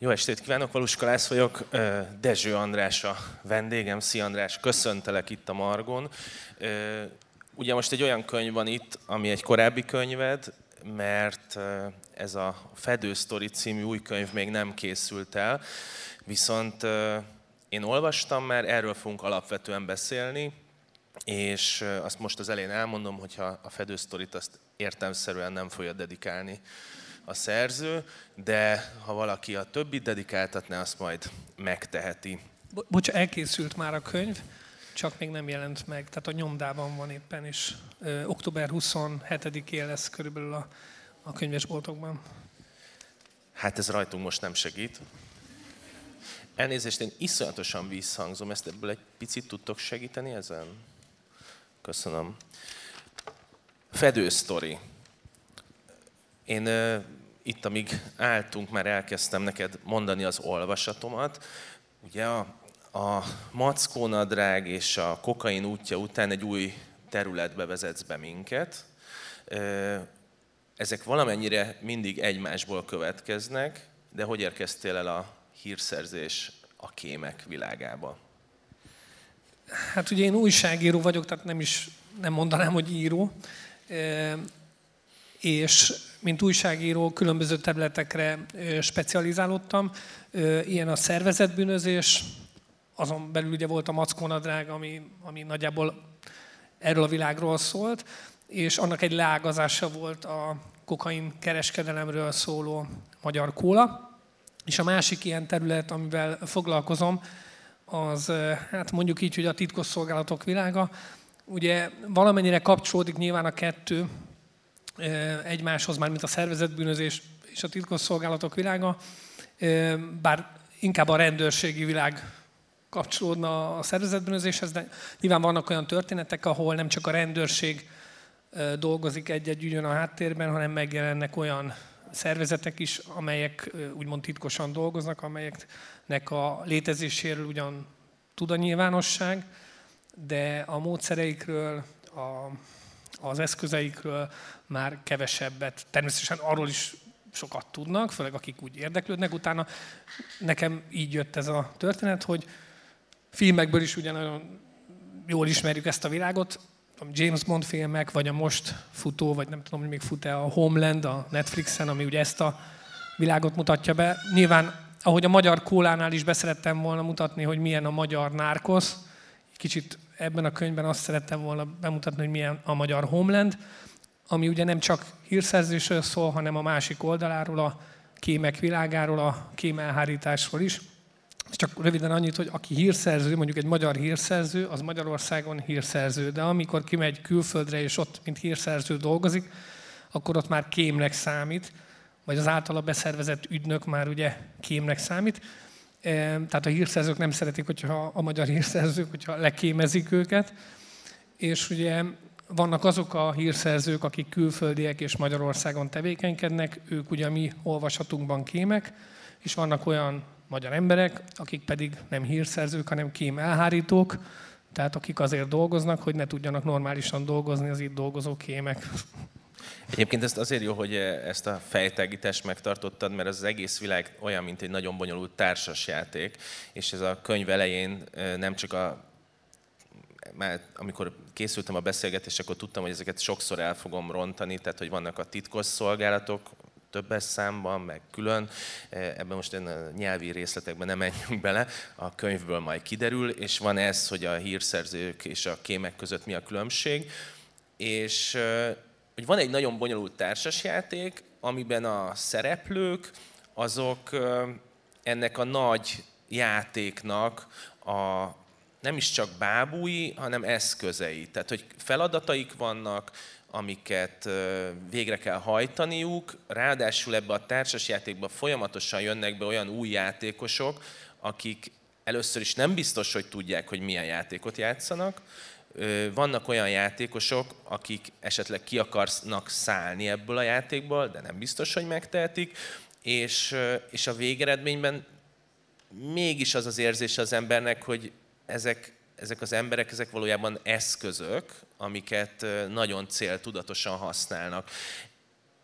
Jó estét kívánok, Valuska Lász vagyok, Dezső András a vendégem. Szia András, köszöntelek itt a Margon. Ugye most egy olyan könyv van itt, ami egy korábbi könyved, mert ez a Fedő Story című új könyv még nem készült el, viszont én olvastam már, erről fogunk alapvetően beszélni, és azt most az elején elmondom, hogyha a Fedő Storyt azt értelmszerűen nem fogja dedikálni a szerző, de ha valaki a többi dedikáltatná, azt majd megteheti. Bo- bocs, elkészült már a könyv, csak még nem jelent meg, tehát a nyomdában van éppen is. Ö, október 27-én lesz körülbelül a, a könyvesboltokban. Hát ez rajtunk most nem segít. Elnézést, én iszonyatosan visszhangzom, ezt ebből egy picit tudtok segíteni ezen? Köszönöm. Fedő sztori. Én itt, amíg álltunk, már elkezdtem neked mondani az olvasatomat. Ugye a, a mackónadrág és a kokain útja után egy új területbe vezetsz be minket. Ezek valamennyire mindig egymásból következnek, de hogy érkeztél el a hírszerzés a kémek világába? Hát ugye én újságíró vagyok, tehát nem is nem mondanám, hogy író és mint újságíró különböző területekre specializálódtam. Ilyen a szervezetbűnözés, azon belül ugye volt a mackónadrág, ami, ami nagyjából erről a világról szólt, és annak egy leágazása volt a kokain kereskedelemről szóló magyar kóla. És a másik ilyen terület, amivel foglalkozom, az hát mondjuk így, hogy a titkosszolgálatok világa. Ugye valamennyire kapcsolódik nyilván a kettő, egymáshoz, már mint a szervezetbűnözés és a titkosszolgálatok világa, bár inkább a rendőrségi világ kapcsolódna a szervezetbűnözéshez, de nyilván vannak olyan történetek, ahol nem csak a rendőrség dolgozik egy-egy ügyön a háttérben, hanem megjelennek olyan szervezetek is, amelyek úgymond titkosan dolgoznak, amelyeknek a létezéséről ugyan tud a nyilvánosság, de a módszereikről, a az eszközeikről már kevesebbet, természetesen arról is sokat tudnak, főleg akik úgy érdeklődnek. Utána nekem így jött ez a történet, hogy filmekből is ugye nagyon jól ismerjük ezt a világot, James Bond filmek, vagy a most futó, vagy nem tudom, hogy még fut-e a Homeland a Netflixen, ami ugye ezt a világot mutatja be. Nyilván, ahogy a magyar kólánál is beszerettem volna mutatni, hogy milyen a magyar nárkosz, kicsit ebben a könyvben azt szerettem volna bemutatni, hogy milyen a magyar Homeland, ami ugye nem csak hírszerzésről szól, hanem a másik oldaláról, a kémek világáról, a kémelhárításról is. Csak röviden annyit, hogy aki hírszerző, mondjuk egy magyar hírszerző, az Magyarországon hírszerző, de amikor kimegy külföldre és ott, mint hírszerző dolgozik, akkor ott már kémnek számít, vagy az általa beszervezett ügynök már ugye kémnek számít. Tehát a hírszerzők nem szeretik, hogyha a magyar hírszerzők, hogyha lekémezik őket. És ugye vannak azok a hírszerzők, akik külföldiek és Magyarországon tevékenykednek, ők ugye mi olvasatunkban kémek, és vannak olyan magyar emberek, akik pedig nem hírszerzők, hanem kém elhárítók, tehát akik azért dolgoznak, hogy ne tudjanak normálisan dolgozni az itt dolgozó kémek. Egyébként ezt azért jó, hogy ezt a fejtágítást megtartottad, mert az egész világ olyan, mint egy nagyon bonyolult társasjáték, és ez a könyv elején nem csak a már amikor készültem a beszélgetésre, akkor tudtam, hogy ezeket sokszor el fogom rontani, tehát hogy vannak a titkos szolgálatok, többes számban, meg külön. Ebben most a nyelvi részletekben nem menjünk bele, a könyvből majd kiderül, és van ez, hogy a hírszerzők és a kémek között mi a különbség. És hogy van egy nagyon bonyolult társasjáték, amiben a szereplők azok ennek a nagy játéknak a nem is csak bábúi, hanem eszközei. Tehát, hogy feladataik vannak, amiket végre kell hajtaniuk, ráadásul ebbe a társasjátékba folyamatosan jönnek be olyan új játékosok, akik először is nem biztos, hogy tudják, hogy milyen játékot játszanak, vannak olyan játékosok, akik esetleg ki akarnak szállni ebből a játékból, de nem biztos, hogy megtehetik, és, és a végeredményben mégis az az érzés az embernek, hogy ezek, ezek az emberek, ezek valójában eszközök, amiket nagyon céltudatosan használnak.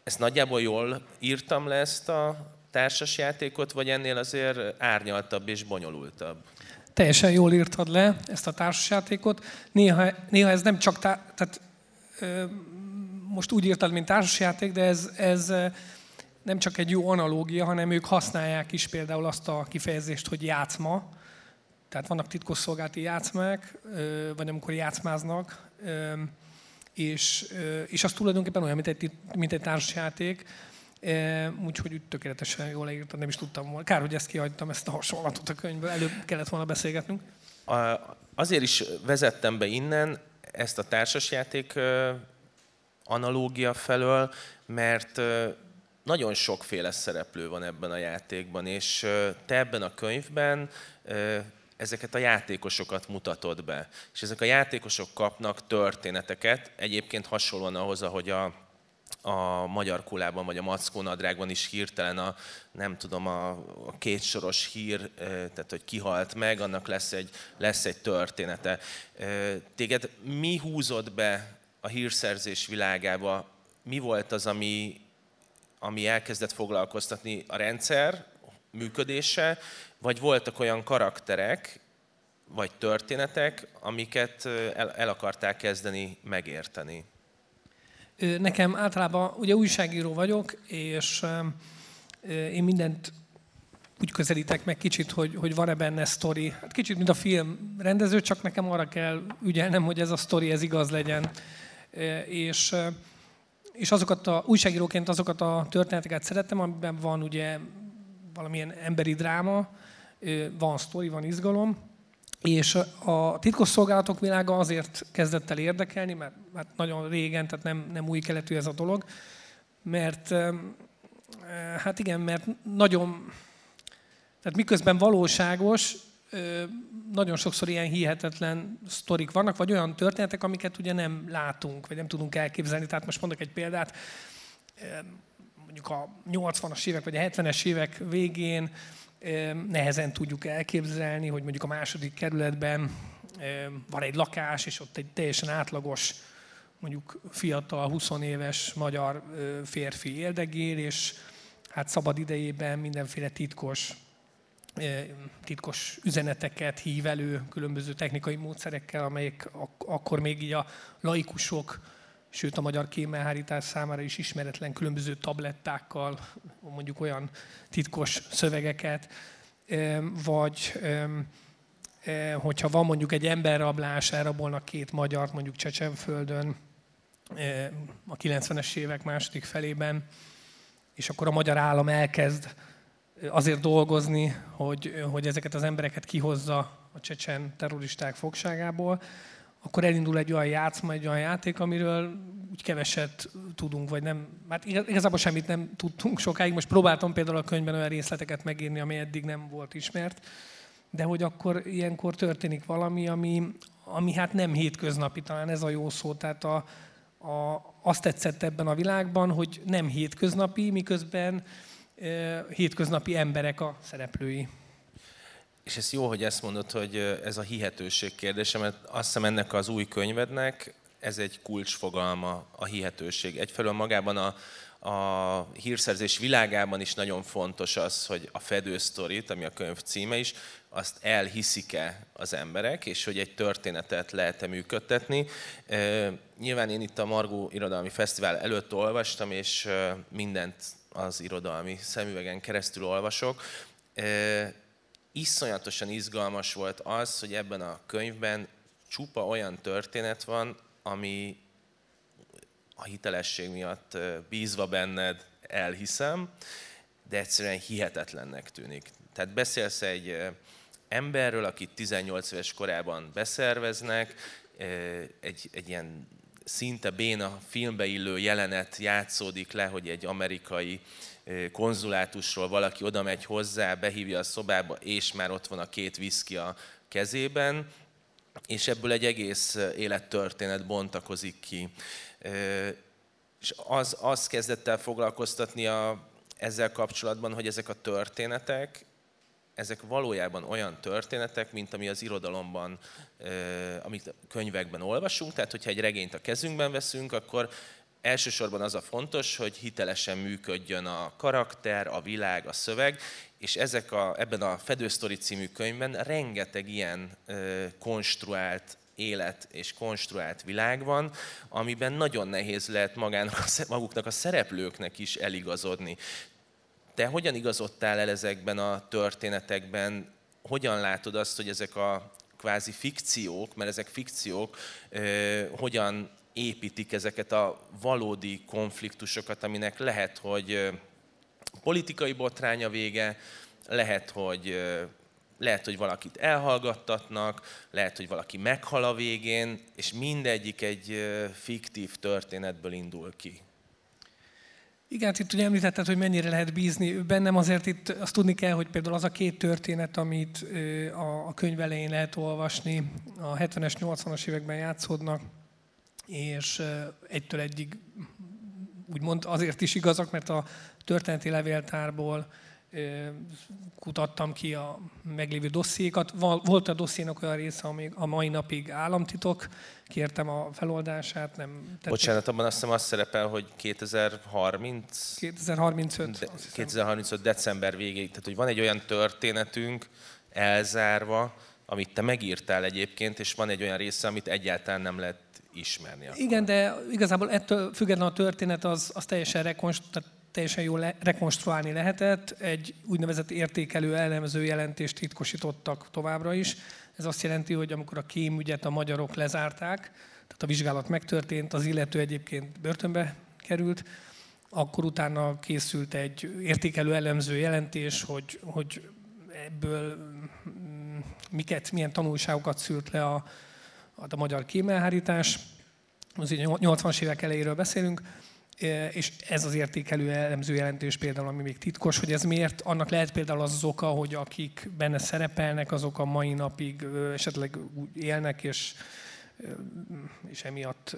Ezt nagyjából jól írtam le ezt a társasjátékot, vagy ennél azért árnyaltabb és bonyolultabb? Teljesen jól írtad le ezt a társasjátékot. Néha, néha ez nem csak, tá- tehát ö, most úgy írtad, mint társasjáték, de ez, ez nem csak egy jó analógia, hanem ők használják is például azt a kifejezést, hogy játszma. Tehát vannak titkosszolgálati játszmák, vagy amikor játszmáznak, és, és az tulajdonképpen olyan, mint egy, mint egy társasjáték, úgyhogy úgy tökéletesen jól leírtam, nem is tudtam volna. Kár, hogy ezt kihagytam, ezt a hasonlatot a könyvből, előbb kellett volna beszélgetnünk. A, azért is vezettem be innen ezt a társasjáték analógia felől, mert nagyon sokféle szereplő van ebben a játékban, és te ebben a könyvben ezeket a játékosokat mutatod be. És ezek a játékosok kapnak történeteket, egyébként hasonlóan ahhoz, ahogy a, a magyar kulában vagy a mackó nadrágban is hirtelen a, nem tudom, a, a kétsoros hír, tehát hogy kihalt meg, annak lesz egy, lesz egy története. Téged mi húzott be a hírszerzés világába? Mi volt az, ami, ami elkezdett foglalkoztatni a rendszer működése, vagy voltak olyan karakterek, vagy történetek, amiket el, el akarták kezdeni megérteni? Nekem általában, ugye újságíró vagyok, és én mindent úgy közelítek meg kicsit, hogy, hogy van-e benne sztori. Hát kicsit, mint a film rendező, csak nekem arra kell ügyelnem, hogy ez a sztori, ez igaz legyen. És és azokat a, újságíróként azokat a történeteket szeretem, amiben van ugye valamilyen emberi dráma, van sztori, van izgalom, és a titkosszolgálatok világa azért kezdett el érdekelni, mert, mert nagyon régen, tehát nem, nem új keletű ez a dolog, mert hát igen, mert nagyon, tehát miközben valóságos, nagyon sokszor ilyen hihetetlen sztorik vannak, vagy olyan történetek, amiket ugye nem látunk, vagy nem tudunk elképzelni. Tehát most mondok egy példát, mondjuk a 80-as évek, vagy a 70-es évek végén nehezen tudjuk elképzelni, hogy mondjuk a második kerületben van egy lakás, és ott egy teljesen átlagos, mondjuk fiatal, 20 éves magyar férfi éldegél, és hát szabad idejében mindenféle titkos titkos üzeneteket hív elő különböző technikai módszerekkel, amelyek ak- akkor még így a laikusok, sőt a magyar kémelhárítás számára is ismeretlen különböző tablettákkal, mondjuk olyan titkos szövegeket, vagy hogyha van mondjuk egy emberrablás, elrabolnak két magyart mondjuk Csecsenföldön a 90-es évek második felében, és akkor a magyar állam elkezd azért dolgozni, hogy, hogy ezeket az embereket kihozza a csecsen terroristák fogságából, akkor elindul egy olyan játszma, egy olyan játék, amiről úgy keveset tudunk, vagy nem, hát igazából semmit nem tudtunk sokáig. Most próbáltam például a könyvben olyan részleteket megírni, ami eddig nem volt ismert, de hogy akkor ilyenkor történik valami, ami, ami hát nem hétköznapi, talán ez a jó szó, tehát a, a, azt tetszett ebben a világban, hogy nem hétköznapi, miközben hétköznapi emberek a szereplői. És ez jó, hogy ezt mondod, hogy ez a hihetőség kérdése, mert azt hiszem ennek az új könyvednek ez egy kulcsfogalma, a hihetőség. Egyfelől magában a, a hírszerzés világában is nagyon fontos az, hogy a fedősztorit, ami a könyv címe is, azt elhiszik-e az emberek, és hogy egy történetet lehet-e működtetni. Nyilván én itt a Margó Irodalmi Fesztivál előtt olvastam, és mindent az irodalmi szemüvegen keresztül olvasok. Iszonyatosan izgalmas volt az, hogy ebben a könyvben csupa olyan történet van, ami a hitelesség miatt bízva benned elhiszem, de egyszerűen hihetetlennek tűnik. Tehát beszélsz egy emberről, akit 18 éves korában beszerveznek, egy, egy ilyen szinte béna filmbe illő jelenet játszódik le, hogy egy amerikai konzulátusról valaki oda megy hozzá, behívja a szobába, és már ott van a két viszki a kezében, és ebből egy egész élettörténet bontakozik ki. És az, az kezdett el foglalkoztatni a, ezzel kapcsolatban, hogy ezek a történetek, ezek valójában olyan történetek, mint ami az irodalomban, amit könyvekben olvasunk. Tehát, hogyha egy regényt a kezünkben veszünk, akkor elsősorban az a fontos, hogy hitelesen működjön a karakter, a világ, a szöveg, és ezek a, ebben a Fedősztori című könyvben rengeteg ilyen ö, konstruált élet és konstruált világ van, amiben nagyon nehéz lehet magának, maguknak a szereplőknek is eligazodni. Te hogyan igazodtál el ezekben a történetekben? Hogyan látod azt, hogy ezek a kvázi fikciók, mert ezek fikciók, hogyan építik ezeket a valódi konfliktusokat, aminek lehet, hogy politikai botránya vége, lehet, hogy lehet, hogy valakit elhallgattatnak, lehet, hogy valaki meghal a végén, és mindegyik egy fiktív történetből indul ki. Igen, hát itt ugye említetted, hogy mennyire lehet bízni bennem, azért itt azt tudni kell, hogy például az a két történet, amit a könyv elején lehet olvasni, a 70-es, 80-as években játszódnak, és egytől egyig úgymond azért is igazak, mert a történeti levéltárból kutattam ki a meglévő dossziékat. Volt a dossziénak olyan része, ami a mai napig államtitok, kértem a feloldását, nem tették. Bocsánat, abban azt hiszem azt szerepel, hogy 2030... 2035. De, 2035 december végéig. Tehát, hogy van egy olyan történetünk elzárva, amit te megírtál egyébként, és van egy olyan része, amit egyáltalán nem lehet ismerni. Akkor. Igen, de igazából ettől függetlenül a történet az, az teljesen rekonstruált, teljesen jól rekonstruálni lehetett. Egy úgynevezett értékelő elemző jelentést titkosítottak továbbra is. Ez azt jelenti, hogy amikor a kémügyet a magyarok lezárták, tehát a vizsgálat megtörtént, az illető egyébként börtönbe került, akkor utána készült egy értékelő elemző jelentés, hogy, hogy ebből mm, miket, milyen tanulságokat szült le a, a magyar kémelhárítás. Az 80-as évek elejéről beszélünk, és ez az értékelő elemző jelentős például, ami még titkos, hogy ez miért, annak lehet például az az oka, hogy akik benne szerepelnek, azok a mai napig esetleg élnek, és, és emiatt,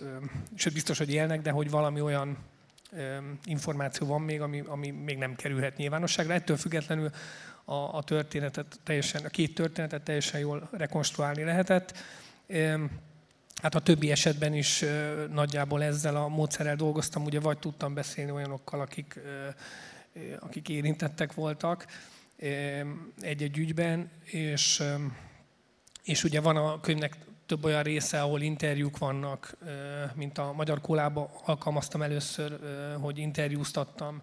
sőt biztos, hogy élnek, de hogy valami olyan információ van még, ami, ami még nem kerülhet nyilvánosságra. Ettől függetlenül a, a történetet teljesen, a két történetet teljesen jól rekonstruálni lehetett. Hát a többi esetben is nagyjából ezzel a módszerrel dolgoztam, ugye vagy tudtam beszélni olyanokkal, akik, akik érintettek voltak egy-egy ügyben, és, és ugye van a könyvnek több olyan része, ahol interjúk vannak, mint a Magyar Kólába alkalmaztam először, hogy interjúztattam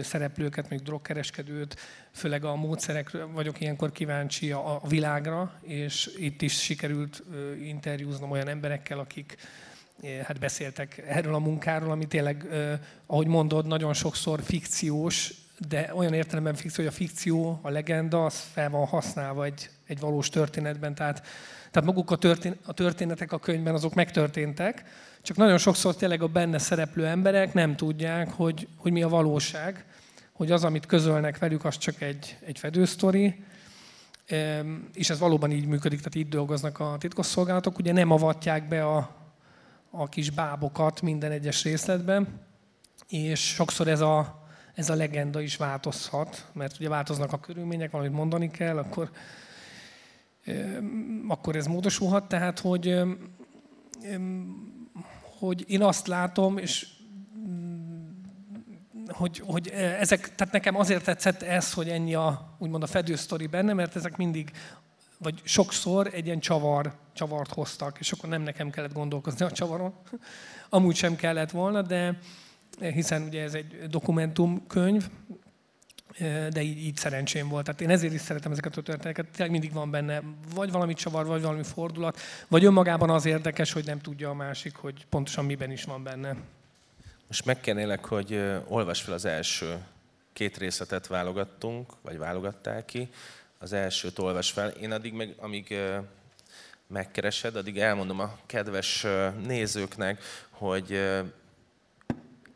szereplőket, még drogkereskedőt, főleg a módszerekről vagyok ilyenkor kíváncsi a világra, és itt is sikerült interjúznom olyan emberekkel, akik hát beszéltek erről a munkáról, ami tényleg, ahogy mondod, nagyon sokszor fikciós, de olyan értelemben fikció, hogy a fikció, a legenda, az fel van használva egy, egy valós történetben, tehát tehát maguk a, történ- a történetek a könyvben azok megtörténtek, csak nagyon sokszor tényleg a benne szereplő emberek nem tudják, hogy, hogy mi a valóság, hogy az, amit közölnek velük, az csak egy, egy fedősztori, és ez valóban így működik, tehát így dolgoznak a titkosszolgálatok, ugye nem avatják be a, a kis bábokat minden egyes részletben, és sokszor ez a, ez a legenda is változhat, mert ugye változnak a körülmények, valamit mondani kell, akkor akkor ez módosulhat. Tehát, hogy, hogy én azt látom, és hogy, hogy ezek, tehát nekem azért tetszett ez, hogy ennyi a, úgymond a fedősztori benne, mert ezek mindig, vagy sokszor egy ilyen csavar, csavart hoztak, és akkor nem nekem kellett gondolkozni a csavaron. Amúgy sem kellett volna, de hiszen ugye ez egy dokumentumkönyv, de így, így szerencsém volt. Tehát én ezért is szeretem ezeket a történeteket. Tényleg mindig van benne vagy valami csavar, vagy valami fordulat, vagy önmagában az érdekes, hogy nem tudja a másik, hogy pontosan miben is van benne. Most megkérnélek, hogy olvas fel az első két részletet válogattunk, vagy válogattál ki. Az elsőt olvas fel. Én addig, meg, amíg megkeresed, addig elmondom a kedves nézőknek, hogy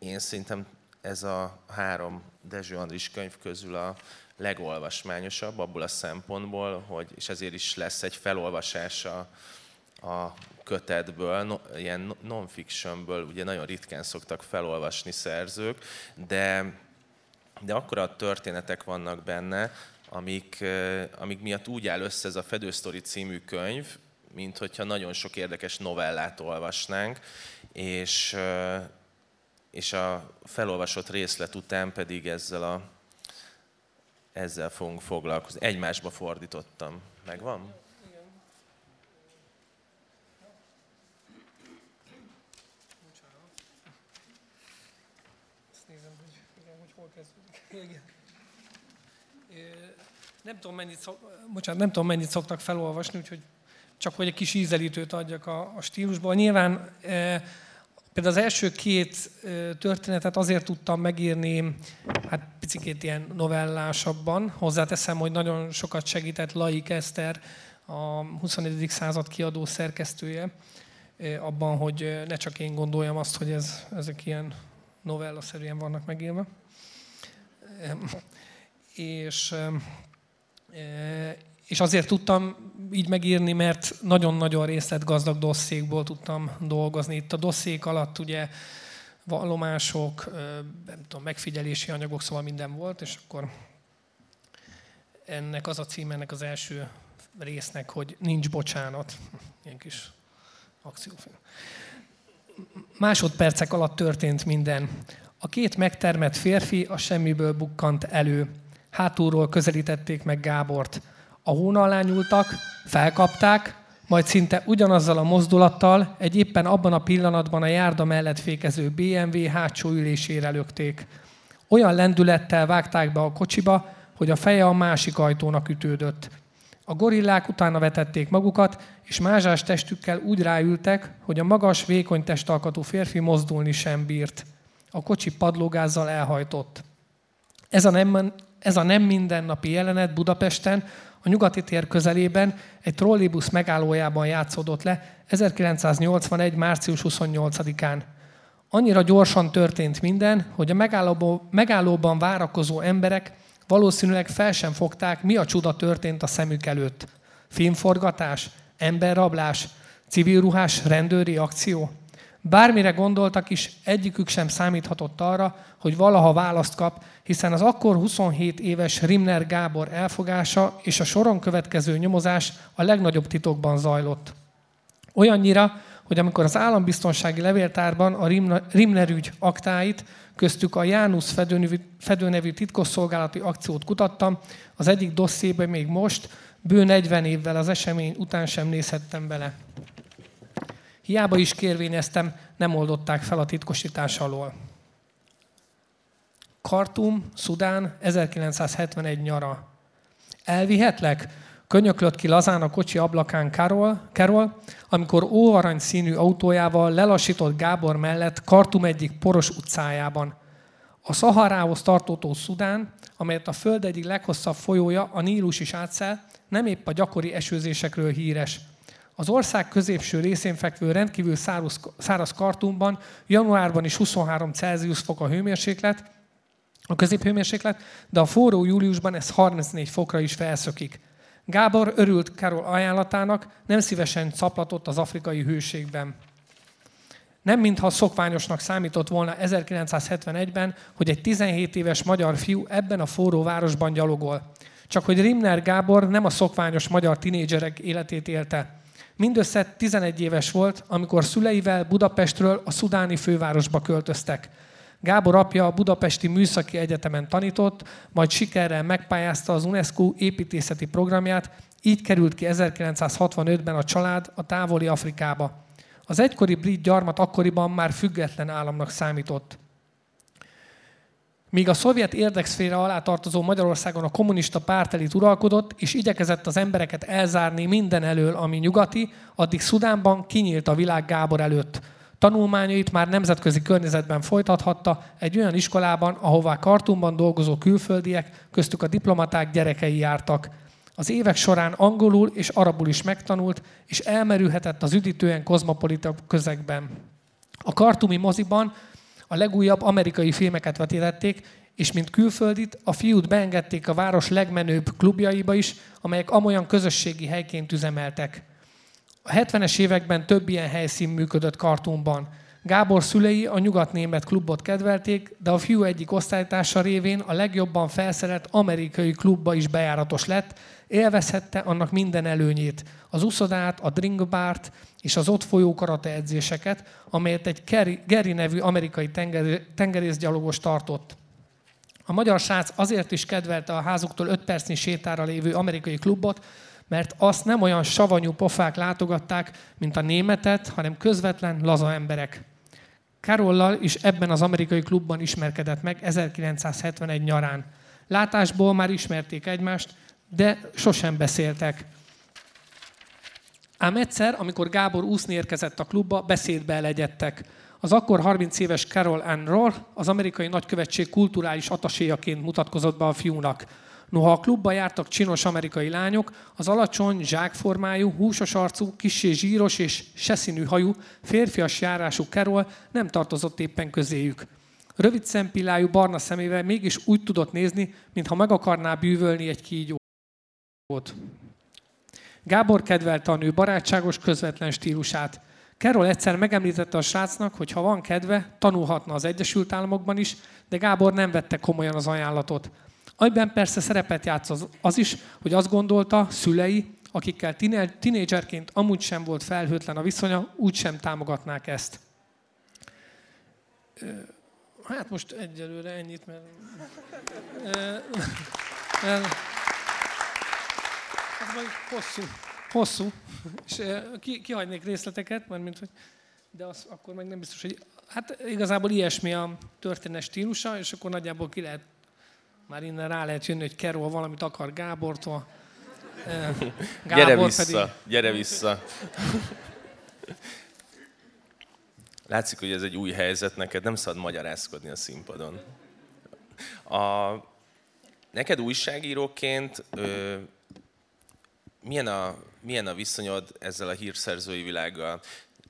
én szerintem ez a három Dezső Andris könyv közül a legolvasmányosabb abból a szempontból, hogy, és ezért is lesz egy felolvasása a kötetből, no, ilyen non-fictionből, ugye nagyon ritkán szoktak felolvasni szerzők, de, de akkor a történetek vannak benne, amik, amik miatt úgy áll össze ez a Fedősztori című könyv, mint hogyha nagyon sok érdekes novellát olvasnánk, és és a felolvasott részlet után pedig ezzel, a, ezzel fogunk foglalkozni. Egymásba fordítottam. Megvan? Nem tudom, mennyit, szok, bocsánat, nem tudom, mennyit szoktak felolvasni, úgyhogy csak hogy egy kis ízelítőt adjak a, a stílusból. Nyilván e, például az első két történetet azért tudtam megírni, hát picit ilyen novellásabban. Hozzáteszem, hogy nagyon sokat segített Laik Eszter, a 21. század kiadó szerkesztője, abban, hogy ne csak én gondoljam azt, hogy ez, ezek ilyen novellaszerűen vannak megírva. És és azért tudtam így megírni, mert nagyon-nagyon részletgazdag dosszékból tudtam dolgozni. Itt a dosszék alatt ugye vallomások, nem tudom, megfigyelési anyagok, szóval minden volt, és akkor ennek az a cím, ennek az első résznek, hogy nincs bocsánat. Ilyen kis akciófilm. Másodpercek alatt történt minden. A két megtermett férfi a semmiből bukkant elő. Hátulról közelítették meg Gábort. A hón alá nyúltak, felkapták, majd szinte ugyanazzal a mozdulattal egy éppen abban a pillanatban a járda mellett fékező BMW hátsó ülésére lökték. Olyan lendülettel vágták be a kocsiba, hogy a feje a másik ajtónak ütődött. A gorillák utána vetették magukat, és mázsás testükkel úgy ráültek, hogy a magas, vékony testalkatú férfi mozdulni sem bírt. A kocsi padlógázzal elhajtott. Ez a nem, ez a nem mindennapi jelenet Budapesten a nyugati tér közelében egy trollibusz megállójában játszódott le 1981. március 28-án. Annyira gyorsan történt minden, hogy a megállóban, várakozó emberek valószínűleg fel sem fogták, mi a csuda történt a szemük előtt. Filmforgatás, emberrablás, civilruhás rendőri akció. Bármire gondoltak is, egyikük sem számíthatott arra, hogy valaha választ kap, hiszen az akkor 27 éves Rimner Gábor elfogása és a soron következő nyomozás a legnagyobb titokban zajlott. Olyannyira, hogy amikor az állambiztonsági levéltárban a Rimner ügy aktáit, köztük a Jánusz fedőnevű, titkosszolgálati akciót kutattam, az egyik dosszébe még most, bő 40 évvel az esemény után sem nézhettem bele. Hiába is kérvényeztem, nem oldották fel a titkosítás alól. Kartum, Szudán, 1971 nyara. Elvihetlek? Könyöklött ki lazán a kocsi ablakán Carol, Carol amikor óarany színű autójával lelassított Gábor mellett Kartum egyik poros utcájában. A Szaharához tartótó Szudán, amelyet a föld egyik leghosszabb folyója, a Nílus is átszel, nem épp a gyakori esőzésekről híres – az ország középső részén fekvő rendkívül száraz, száraz kartumban januárban is 23 Celsius fok a hőmérséklet, a középhőmérséklet, de a forró júliusban ez 34 fokra is felszökik. Gábor örült Karol ajánlatának, nem szívesen caplatott az afrikai hőségben. Nem mintha szokványosnak számított volna 1971-ben, hogy egy 17 éves magyar fiú ebben a forró városban gyalogol. Csak hogy Rimner Gábor nem a szokványos magyar tinédzserek életét élte. Mindössze 11 éves volt, amikor szüleivel Budapestről a szudáni fővárosba költöztek. Gábor apja a Budapesti Műszaki Egyetemen tanított, majd sikerrel megpályázta az UNESCO építészeti programját, így került ki 1965-ben a család a távoli Afrikába. Az egykori brit gyarmat akkoriban már független államnak számított. Míg a szovjet érdekszféra alá tartozó Magyarországon a kommunista pártelit uralkodott, és igyekezett az embereket elzárni minden elől, ami nyugati, addig Szudánban kinyílt a világ Gábor előtt. Tanulmányait már nemzetközi környezetben folytathatta egy olyan iskolában, ahová Kartumban dolgozó külföldiek, köztük a diplomaták gyerekei jártak. Az évek során angolul és arabul is megtanult, és elmerülhetett az üdítően kozmopolita közegben. A kartumi moziban a legújabb amerikai filmeket vetítették, és mint külföldit, a fiút beengedték a város legmenőbb klubjaiba is, amelyek amolyan közösségi helyként üzemeltek. A 70-es években több ilyen helyszín működött Kartumban. Gábor szülei a nyugatnémet klubot kedvelték, de a fiú egyik osztálytársa révén a legjobban felszerelt amerikai klubba is bejáratos lett, élvezhette annak minden előnyét, az uszodát, a drinkbárt és az ott folyó karate edzéseket, amelyet egy Gary nevű amerikai tengerészgyalogos tartott. A magyar srác azért is kedvelte a házuktól 5 percnyi sétára lévő amerikai klubot, mert azt nem olyan savanyú pofák látogatták, mint a németet, hanem közvetlen, laza emberek. Karollal is ebben az amerikai klubban ismerkedett meg 1971 nyarán. Látásból már ismerték egymást, de sosem beszéltek. Ám egyszer, amikor Gábor úszni érkezett a klubba, beszédbe elegyedtek. Az akkor 30 éves Carol Ann Rohr az amerikai nagykövetség kulturális ataséjaként mutatkozott be a fiúnak. Noha a klubba jártak csinos amerikai lányok, az alacsony, zsákformájú, húsos arcú, kissé zsíros és seszínű hajú, férfias járású Carol nem tartozott éppen közéjük. Rövid szempillájú barna szemével mégis úgy tudott nézni, mintha meg akarná bűvölni egy kígyót. Gábor kedvelte a nő barátságos, közvetlen stílusát. Carol egyszer megemlítette a srácnak, hogy ha van kedve, tanulhatna az Egyesült Államokban is, de Gábor nem vette komolyan az ajánlatot. Egyben persze szerepet játszott az is, hogy azt gondolta, szülei, akikkel tinédzserként amúgy sem volt felhőtlen a viszonya, úgysem támogatnák ezt. Hát most egyelőre ennyit, mert... mert ez majd hosszú. Hosszú. És ki, kihagynék részleteket, mert mint hogy de az akkor meg nem biztos, hogy... Hát igazából ilyesmi a történet stílusa, és akkor nagyjából ki lehet már innen rá lehet jönni, hogy Kerol valamit akar Gábortól. Gábor gyere vissza, pedig... gyere vissza. Látszik, hogy ez egy új helyzet neked, nem szabad magyarázkodni a színpadon. A, neked újságíróként ö, milyen, a, milyen a viszonyod ezzel a hírszerzői világgal?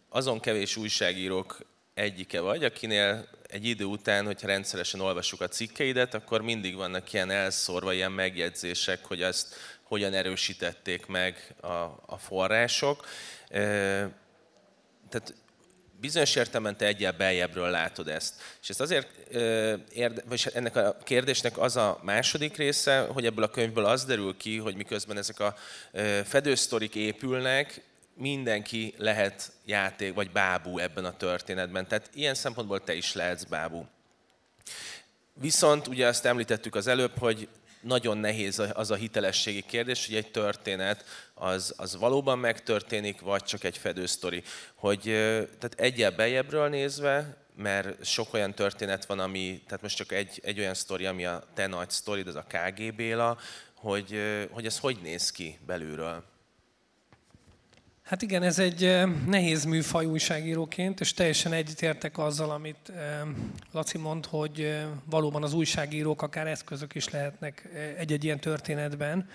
Azon kevés újságírók egyike vagy, akinél egy idő után, hogyha rendszeresen olvassuk a cikkeidet, akkor mindig vannak ilyen elszórva ilyen megjegyzések, hogy azt hogyan erősítették meg a, a források. Tehát bizonyos értelemben te egyel beljebbről látod ezt. És ezt azért, érde, vagy ennek a kérdésnek az a második része, hogy ebből a könyvből az derül ki, hogy miközben ezek a fedősztorik épülnek, mindenki lehet játék vagy bábú ebben a történetben. Tehát ilyen szempontból te is lehetsz bábú. Viszont ugye azt említettük az előbb, hogy nagyon nehéz az a hitelességi kérdés, hogy egy történet az, az valóban megtörténik, vagy csak egy fedősztori. Hogy, tehát egyel beljebbről nézve, mert sok olyan történet van, ami, tehát most csak egy, egy olyan sztori, ami a te nagy sztorid, az a KGB-la, hogy, hogy ez hogy néz ki belülről. Hát igen, ez egy nehéz műfaj újságíróként, és teljesen egyetértek azzal, amit Laci mond, hogy valóban az újságírók akár eszközök is lehetnek egy-egy ilyen történetben.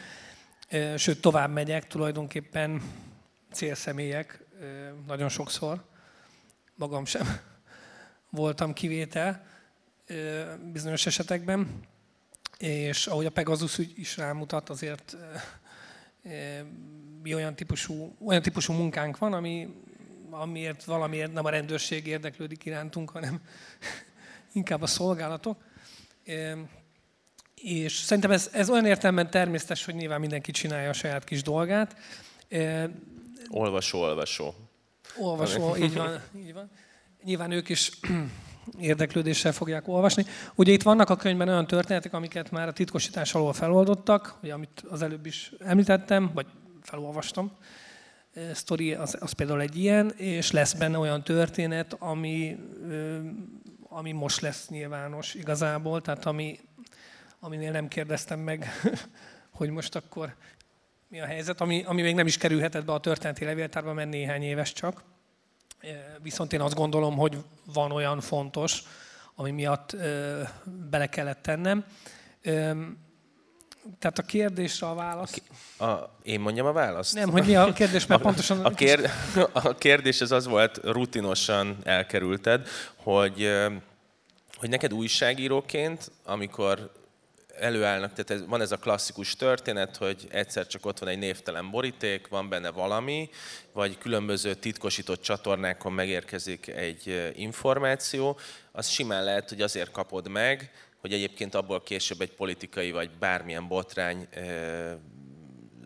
Sőt, tovább megyek, tulajdonképpen célszemélyek nagyon sokszor. Magam sem voltam kivétel bizonyos esetekben. És ahogy a Pegasus is rámutat, azért mi olyan típusú, olyan típusú munkánk van, ami, amiért valamiért nem a rendőrség érdeklődik irántunk, hanem inkább a szolgálatok. És szerintem ez, ez olyan értelemben természetes, hogy nyilván mindenki csinálja a saját kis dolgát. Olvasó, olvasó. Olvasó, így van, így van. Nyilván ők is érdeklődéssel fogják olvasni. Ugye itt vannak a könyvben olyan történetek, amiket már a titkosítás alól feloldottak, ugye, amit az előbb is említettem, vagy felolvastam. Story az, az például egy ilyen, és lesz benne olyan történet, ami, ami most lesz nyilvános igazából, tehát ami, aminél nem kérdeztem meg, hogy most akkor mi a helyzet, ami, ami még nem is kerülhetett be a történeti levéltárba, mert néhány éves csak. Viszont én azt gondolom, hogy van olyan fontos, ami miatt bele kellett tennem. Tehát a kérdésre a válasz... A, a, én mondjam a választ? Nem, hogy mi a kérdés, mert a, pontosan... A, kér, a kérdés ez az volt, rutinosan elkerülted, hogy, hogy neked újságíróként, amikor előállnak, tehát ez, van ez a klasszikus történet, hogy egyszer csak ott van egy névtelen boríték, van benne valami, vagy különböző titkosított csatornákon megérkezik egy információ, az simán lehet, hogy azért kapod meg, hogy egyébként abból később egy politikai vagy bármilyen botrány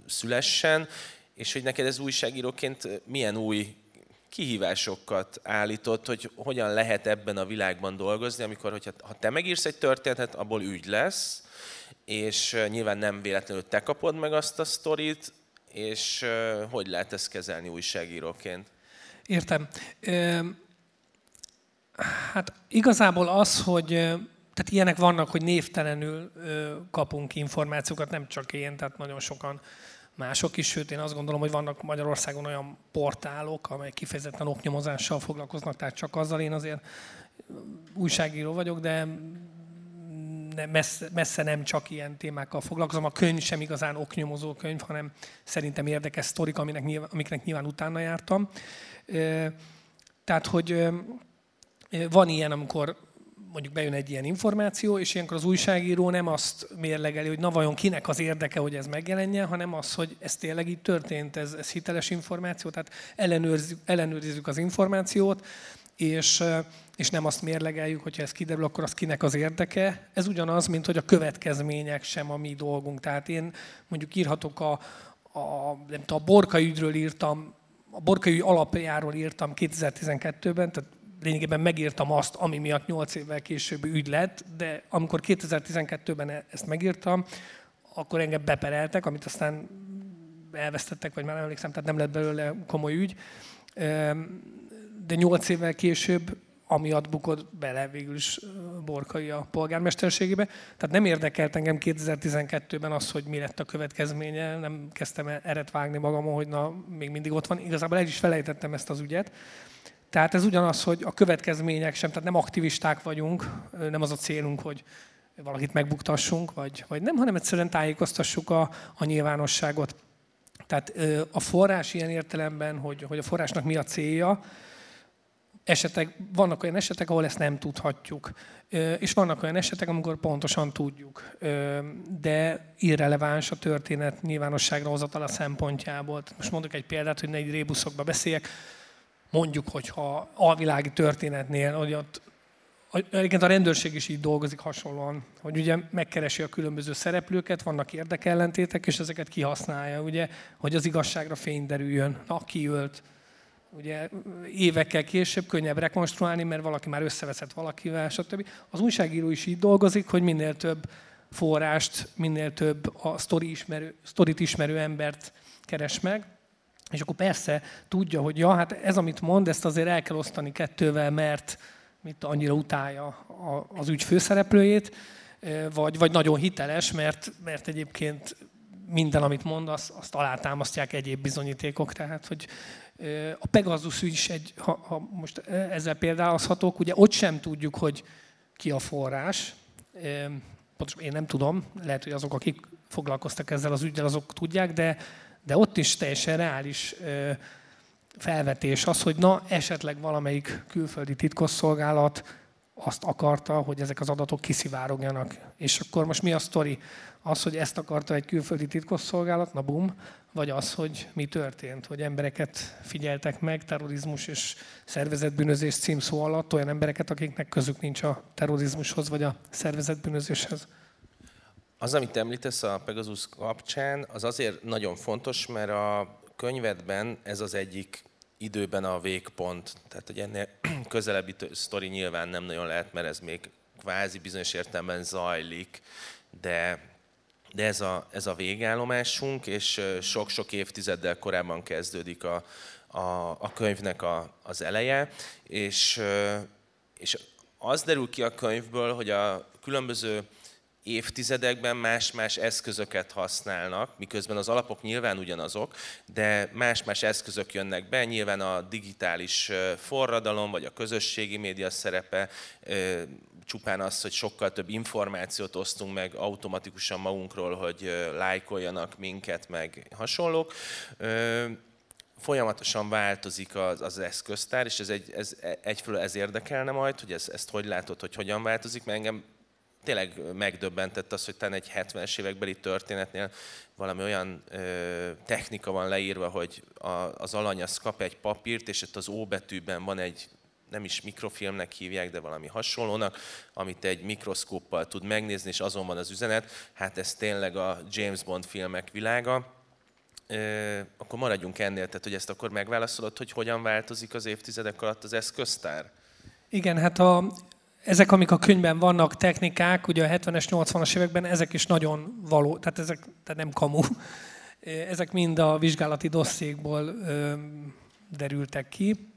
szülessen, és hogy neked ez újságíróként milyen új kihívásokat állított, hogy hogyan lehet ebben a világban dolgozni, amikor hogyha, ha te megírsz egy történetet, abból ügy lesz, és nyilván nem véletlenül te kapod meg azt a sztorit, és hogy lehet ezt kezelni újságíróként? Értem. Hát igazából az, hogy tehát ilyenek vannak, hogy névtelenül kapunk információkat, nem csak én, tehát nagyon sokan mások is, sőt én azt gondolom, hogy vannak Magyarországon olyan portálok, amelyek kifejezetten oknyomozással foglalkoznak, tehát csak azzal én azért újságíró vagyok, de messze, messze nem csak ilyen témákkal foglalkozom. A könyv sem igazán oknyomozó könyv, hanem szerintem érdekes sztorik, aminek nyilván, amiknek nyilván utána jártam. Tehát, hogy van ilyen, amikor mondjuk bejön egy ilyen információ, és ilyenkor az újságíró nem azt mérlegeli, hogy na vajon kinek az érdeke, hogy ez megjelenjen, hanem az, hogy ez tényleg így történt, ez, ez hiteles információ, tehát ellenőrizzük, ellenőrizzük az információt, és, és nem azt mérlegeljük, hogyha ez kiderül, akkor az kinek az érdeke. Ez ugyanaz, mint hogy a következmények sem a mi dolgunk. Tehát én mondjuk írhatok a, a, nem tudom, a Borka ügyről írtam, a Borka ügy alapjáról írtam 2012-ben, tehát lényegében megírtam azt, ami miatt 8 évvel később ügy lett, de amikor 2012-ben e- ezt megírtam, akkor engem bepereltek, amit aztán elvesztettek, vagy már nem emlékszem, tehát nem lett belőle komoly ügy. De 8 évvel később amiatt bukott bele végül is Borkai a polgármesterségébe. Tehát nem érdekelt engem 2012-ben az, hogy mi lett a következménye, nem kezdtem eret vágni magamon, hogy na, még mindig ott van. Igazából el is felejtettem ezt az ügyet. Tehát ez ugyanaz, hogy a következmények sem, tehát nem aktivisták vagyunk, nem az a célunk, hogy valakit megbuktassunk, vagy, vagy nem, hanem egyszerűen tájékoztassuk a, a nyilvánosságot. Tehát a forrás ilyen értelemben, hogy, hogy a forrásnak mi a célja, esetek, vannak olyan esetek, ahol ezt nem tudhatjuk. És vannak olyan esetek, amikor pontosan tudjuk. De irreleváns a történet nyilvánosságra hozatala szempontjából. Most mondok egy példát, hogy ne egy rébuszokba beszéljek mondjuk, hogyha alvilági történetnél, hogy ott Egyébként a rendőrség is így dolgozik hasonlóan, hogy ugye megkeresi a különböző szereplőket, vannak érdekellentétek, és ezeket kihasználja, ugye, hogy az igazságra fény derüljön. Na, ki ölt? Ugye évekkel később könnyebb rekonstruálni, mert valaki már összeveszett valakivel, stb. Az újságíró is így dolgozik, hogy minél több forrást, minél több a sztori ismerő, sztorit ismerő embert keres meg, és akkor persze tudja, hogy ja, hát ez, amit mond, ezt azért el kell osztani kettővel, mert mit annyira utálja az ügy főszereplőjét, vagy, vagy nagyon hiteles, mert, mert egyébként minden, amit mond, azt, azt alátámasztják egyéb bizonyítékok. Tehát, hogy a Pegasus ügy is egy, ha, ha most ezzel példálozhatok, ugye ott sem tudjuk, hogy ki a forrás. Pontosan én nem tudom, lehet, hogy azok, akik foglalkoztak ezzel az ügyel, azok tudják, de de ott is teljesen reális felvetés az, hogy na, esetleg valamelyik külföldi titkosszolgálat azt akarta, hogy ezek az adatok kiszivárogjanak. És akkor most mi a sztori? Az, hogy ezt akarta egy külföldi titkosszolgálat, na bum, vagy az, hogy mi történt, hogy embereket figyeltek meg terrorizmus és szervezetbűnözés címszó alatt, olyan embereket, akiknek közük nincs a terrorizmushoz vagy a szervezetbűnözéshez. Az, amit említesz a Pegasus kapcsán, az azért nagyon fontos, mert a könyvedben ez az egyik időben a végpont. Tehát, hogy ennél közelebbi sztori nyilván nem nagyon lehet, mert ez még kvázi bizonyos értelemben zajlik, de, de ez, a, ez a végállomásunk, és sok-sok évtizeddel korábban kezdődik a, a, a könyvnek a, az eleje, és, és az derül ki a könyvből, hogy a különböző évtizedekben más-más eszközöket használnak, miközben az alapok nyilván ugyanazok, de más-más eszközök jönnek be, nyilván a digitális forradalom, vagy a közösségi média szerepe, csupán az, hogy sokkal több információt osztunk meg automatikusan magunkról, hogy lájkoljanak minket, meg hasonlók. Folyamatosan változik az, az eszköztár, és ez, egy, ez egyfelől ez érdekelne majd, hogy ez, ezt hogy látod, hogy hogyan változik, mert engem tényleg megdöbbentett az, hogy talán egy 70-es évekbeli történetnél valami olyan ö, technika van leírva, hogy a, az alany az kap egy papírt, és itt az O betűben van egy nem is mikrofilmnek hívják, de valami hasonlónak, amit egy mikroszkóppal tud megnézni, és azon van az üzenet. Hát ez tényleg a James Bond filmek világa. E, akkor maradjunk ennél, tehát hogy ezt akkor megválaszolod, hogy hogyan változik az évtizedek alatt az eszköztár? Igen, hát a, ezek, amik a könyvben vannak, technikák, ugye a 70-es, 80-as években, ezek is nagyon való, tehát ezek tehát nem kamu. Ezek mind a vizsgálati dosszékból derültek ki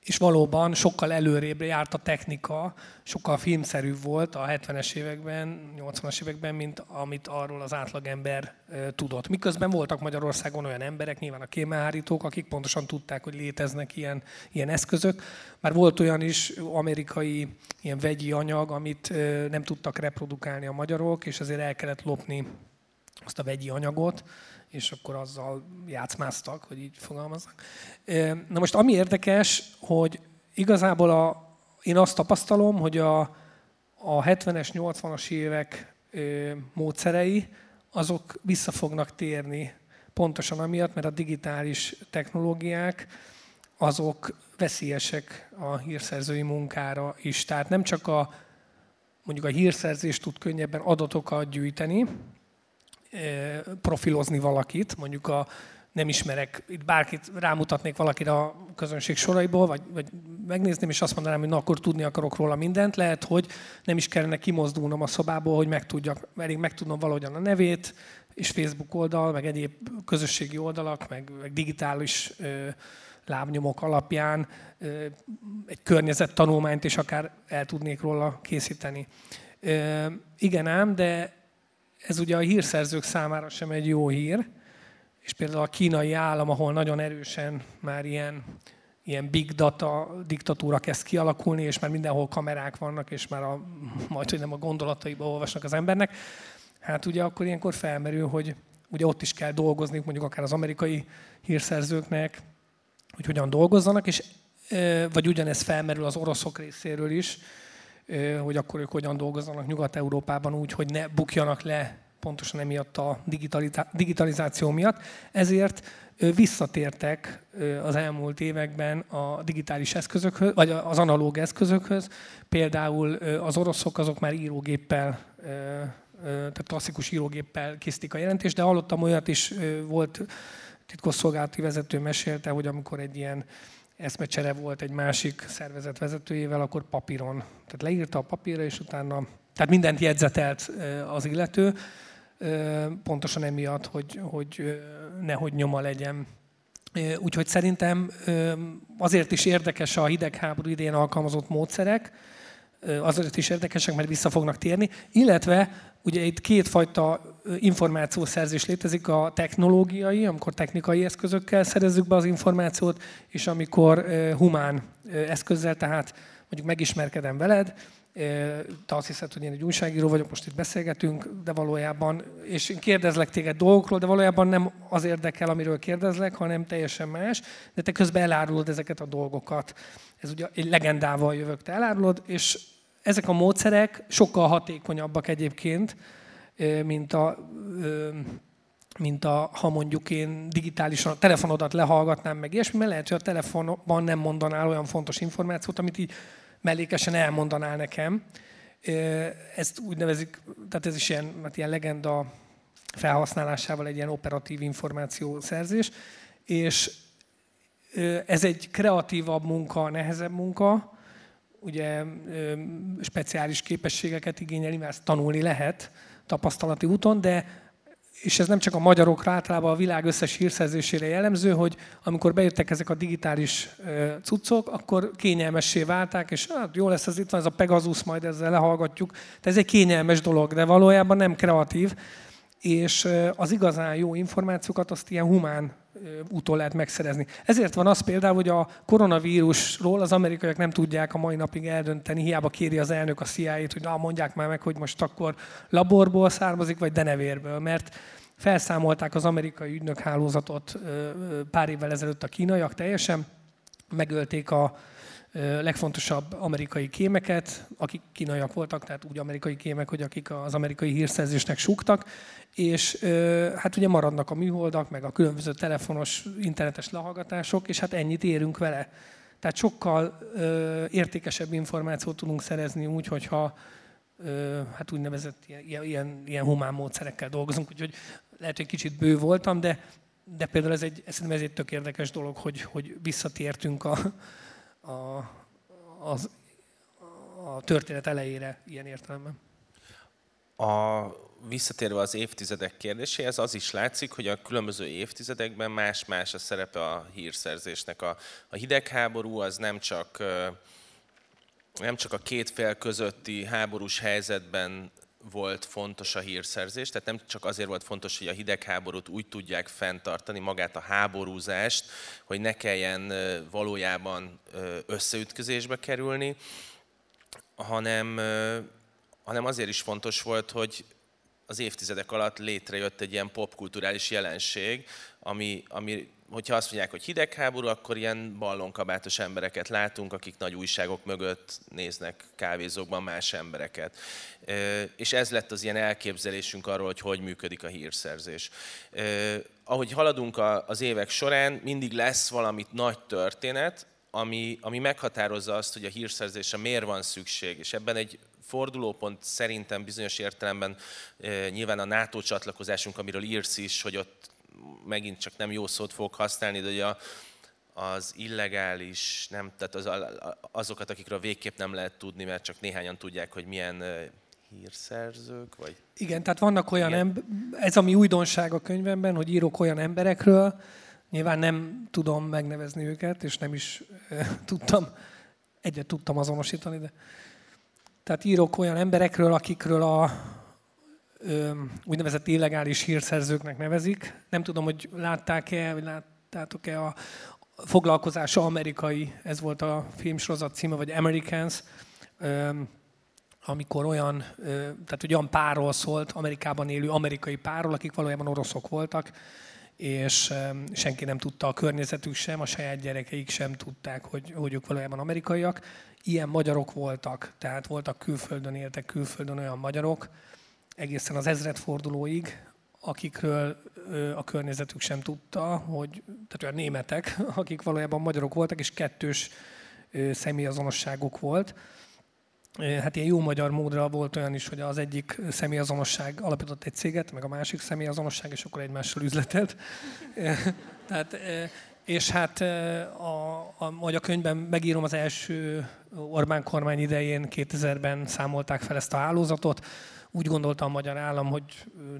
és valóban sokkal előrébb járt a technika, sokkal filmszerűbb volt a 70-es években, 80-as években, mint amit arról az átlagember tudott. Miközben voltak Magyarországon olyan emberek, nyilván a kémelhárítók, akik pontosan tudták, hogy léteznek ilyen, ilyen eszközök. Már volt olyan is amerikai ilyen vegyi anyag, amit nem tudtak reprodukálni a magyarok, és azért el kellett lopni azt a vegyi anyagot, és akkor azzal játszmáztak, hogy így fogalmaznak. Na most ami érdekes, hogy igazából a, én azt tapasztalom, hogy a, a 70-es, 80-as évek módszerei, azok vissza fognak térni pontosan amiatt, mert a digitális technológiák azok veszélyesek a hírszerzői munkára is. Tehát nem csak a mondjuk a hírszerzés tud könnyebben adatokat gyűjteni, profilozni valakit, mondjuk a nem ismerek, itt bárkit rámutatnék valakire a közönség soraiból, vagy, vagy megnézném, és azt mondanám, hogy na, akkor tudni akarok róla mindent. Lehet, hogy nem is kellene kimozdulnom a szobából, hogy megtudjak, elég megtudnom valahogyan a nevét, és Facebook oldal, meg egyéb közösségi oldalak, meg, meg digitális ö, lábnyomok alapján ö, egy környezettanulmányt is akár el tudnék róla készíteni. Ö, igen ám, de ez ugye a hírszerzők számára sem egy jó hír, és például a kínai állam, ahol nagyon erősen már ilyen, ilyen big data diktatúra kezd kialakulni, és már mindenhol kamerák vannak, és már a, majd, hogy nem a gondolataiba olvasnak az embernek, hát ugye akkor ilyenkor felmerül, hogy ugye ott is kell dolgozni, mondjuk akár az amerikai hírszerzőknek, hogy hogyan dolgozzanak, és vagy ugyanez felmerül az oroszok részéről is, hogy akkor ők hogyan dolgozzanak Nyugat-Európában úgy, hogy ne bukjanak le pontosan emiatt a digitalizáció miatt. Ezért visszatértek az elmúlt években a digitális eszközökhöz, vagy az analóg eszközökhöz. Például az oroszok azok már írógéppel, tehát klasszikus írógéppel készítik a jelentést, de hallottam olyat is, volt titkosszolgálati vezető mesélte, hogy amikor egy ilyen eszmecsere volt egy másik szervezet vezetőjével, akkor papíron. Tehát leírta a papírra, és utána, tehát mindent jegyzetelt az illető, pontosan emiatt, hogy, hogy nehogy nyoma legyen. Úgyhogy szerintem azért is érdekes a hidegháború idén alkalmazott módszerek, azért is érdekesek, mert vissza fognak térni, illetve ugye itt kétfajta információszerzés létezik, a technológiai, amikor technikai eszközökkel szerezzük be az információt, és amikor humán eszközzel, tehát mondjuk megismerkedem veled, te azt hiszed, hogy én egy újságíró vagyok, most itt beszélgetünk, de valójában, és én kérdezlek téged dolgokról, de valójában nem az érdekel, amiről kérdezlek, hanem teljesen más, de te közben elárulod ezeket a dolgokat. Ez ugye egy legendával jövök, te elárulod, és ezek a módszerek sokkal hatékonyabbak egyébként, mint a, mint a, ha mondjuk én digitálisan a telefonodat lehallgatnám meg ilyesmi, mert lehet, hogy a telefonban nem mondanál olyan fontos információt, amit így mellékesen elmondanál nekem. Ezt úgy nevezik, tehát ez is ilyen, hát ilyen legenda felhasználásával egy ilyen operatív információszerzés, és ez egy kreatívabb munka, nehezebb munka, ugye speciális képességeket igényeli, mert ezt tanulni lehet tapasztalati úton, de és ez nem csak a magyarokra, általában a világ összes hírszerzésére jellemző, hogy amikor bejöttek ezek a digitális cuccok, akkor kényelmessé válták, és hát jó lesz, ez itt van ez a Pegasus, majd ezzel lehallgatjuk. Tehát ez egy kényelmes dolog, de valójában nem kreatív, és az igazán jó információkat azt ilyen humán úton lehet megszerezni. Ezért van az például, hogy a koronavírusról az amerikaiak nem tudják a mai napig eldönteni, hiába kéri az elnök a CIA-t, hogy na, mondják már meg, hogy most akkor laborból származik, vagy denevérből, mert felszámolták az amerikai ügynökhálózatot pár évvel ezelőtt a kínaiak teljesen, megölték a legfontosabb amerikai kémeket, akik kínaiak voltak, tehát úgy amerikai kémek, hogy akik az amerikai hírszerzésnek súgtak, és hát ugye maradnak a műholdak, meg a különböző telefonos, internetes lehallgatások, és hát ennyit érünk vele. Tehát sokkal értékesebb információt tudunk szerezni úgy, hogyha hát úgynevezett ilyen, ilyen, ilyen humán módszerekkel dolgozunk, úgyhogy lehet, hogy kicsit bő voltam, de, de például ez egy, szerintem ez egy tök érdekes dolog, hogy, hogy visszatértünk a, a, az, a történet elejére ilyen értelemben. A, visszatérve az évtizedek kérdéséhez, az is látszik, hogy a különböző évtizedekben más-más a szerepe a hírszerzésnek. A, a hidegháború az nem csak nem csak a két fél közötti háborús helyzetben volt fontos a hírszerzés, tehát nem csak azért volt fontos, hogy a hidegháborút úgy tudják fenntartani, magát a háborúzást, hogy ne kelljen valójában összeütközésbe kerülni, hanem, hanem azért is fontos volt, hogy az évtizedek alatt létrejött egy ilyen popkulturális jelenség, ami, ami hogyha azt mondják, hogy hidegháború, akkor ilyen ballonkabátos embereket látunk, akik nagy újságok mögött néznek kávézókban más embereket. És ez lett az ilyen elképzelésünk arról, hogy hogy működik a hírszerzés. Ahogy haladunk az évek során, mindig lesz valami nagy történet, ami, ami meghatározza azt, hogy a hírszerzésre miért van szükség. És ebben egy fordulópont szerintem bizonyos értelemben nyilván a NATO csatlakozásunk, amiről írsz is, hogy ott megint csak nem jó szót fogok használni, de a, az illegális, nem, tehát az, azokat, akikről végképp nem lehet tudni, mert csak néhányan tudják, hogy milyen hírszerzők, vagy... Igen, tehát vannak olyan ember, ez a mi újdonság a könyvemben, hogy írok olyan emberekről, nyilván nem tudom megnevezni őket, és nem is tudtam, egyet tudtam azonosítani, de tehát írok olyan emberekről, akikről a, úgynevezett illegális hírszerzőknek nevezik. Nem tudom, hogy látták-e, vagy láttátok-e a foglalkozása amerikai, ez volt a filmsorozat címe, vagy Americans, amikor olyan, tehát olyan párról szólt, Amerikában élő amerikai párról, akik valójában oroszok voltak, és senki nem tudta, a környezetük sem, a saját gyerekeik sem tudták, hogy, hogy ők valójában amerikaiak. Ilyen magyarok voltak, tehát voltak külföldön, éltek külföldön olyan magyarok, egészen az ezredfordulóig, akikről a környezetük sem tudta, hogy, tehát olyan németek, akik valójában magyarok voltak, és kettős személyazonosságuk volt. Hát ilyen jó magyar módra volt olyan is, hogy az egyik személyazonosság alapított egy céget, meg a másik személyazonosság, és akkor egymással üzletelt. Tehát, és hát, a, a, ahogy a könyvben megírom, az első Orbán kormány idején 2000-ben számolták fel ezt a hálózatot, úgy gondolta a magyar állam, hogy